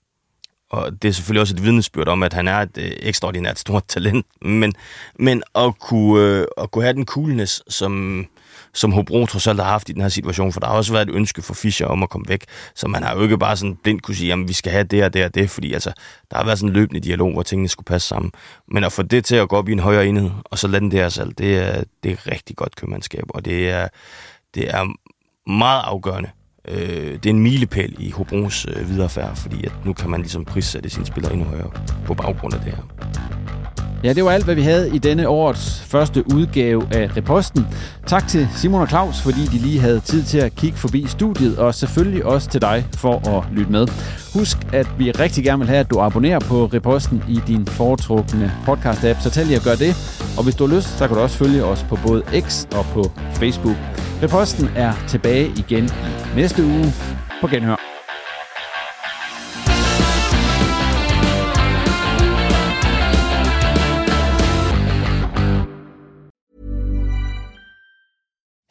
Og det er selvfølgelig også et vidnesbyrd om, at han er et øh, ekstraordinært stort talent. Men, men at, kunne, øh, at kunne have den coolness, som, som Hobro trods alt har haft i den her situation, for der har også været et ønske for Fischer om at komme væk, så man har jo ikke bare sådan blindt kunne sige, jamen vi skal have det og det og det, fordi altså, der har været sådan en løbende dialog, hvor tingene skulle passe sammen. Men at få det til at gå op i en højere enhed, og så lade den der salg, det er, det er rigtig godt købmandskab, og det er, det er meget afgørende. Øh, det er en milepæl i Hobros øh, viderefærd, fordi at nu kan man ligesom prissætte sine spillere endnu højere på baggrund af det her. Ja, det var alt, hvad vi havde i denne årets første udgave af Reposten. Tak til Simon og Claus, fordi de lige havde tid til at kigge forbi studiet, og selvfølgelig også til dig for at lytte med. Husk, at vi rigtig gerne vil have, at du abonnerer på Reposten i din foretrukne podcast-app, så tag lige at gøre det. Og hvis du har lyst, så kan du også følge os på både X og på Facebook. Er tilbage igen i næste uge. På genhør.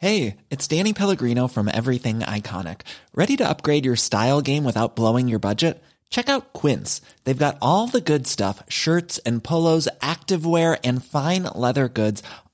Hey, it's Danny Pellegrino from Everything Iconic. Ready to upgrade your style game without blowing your budget? Check out Quince. They've got all the good stuff shirts and polos, activewear, and fine leather goods,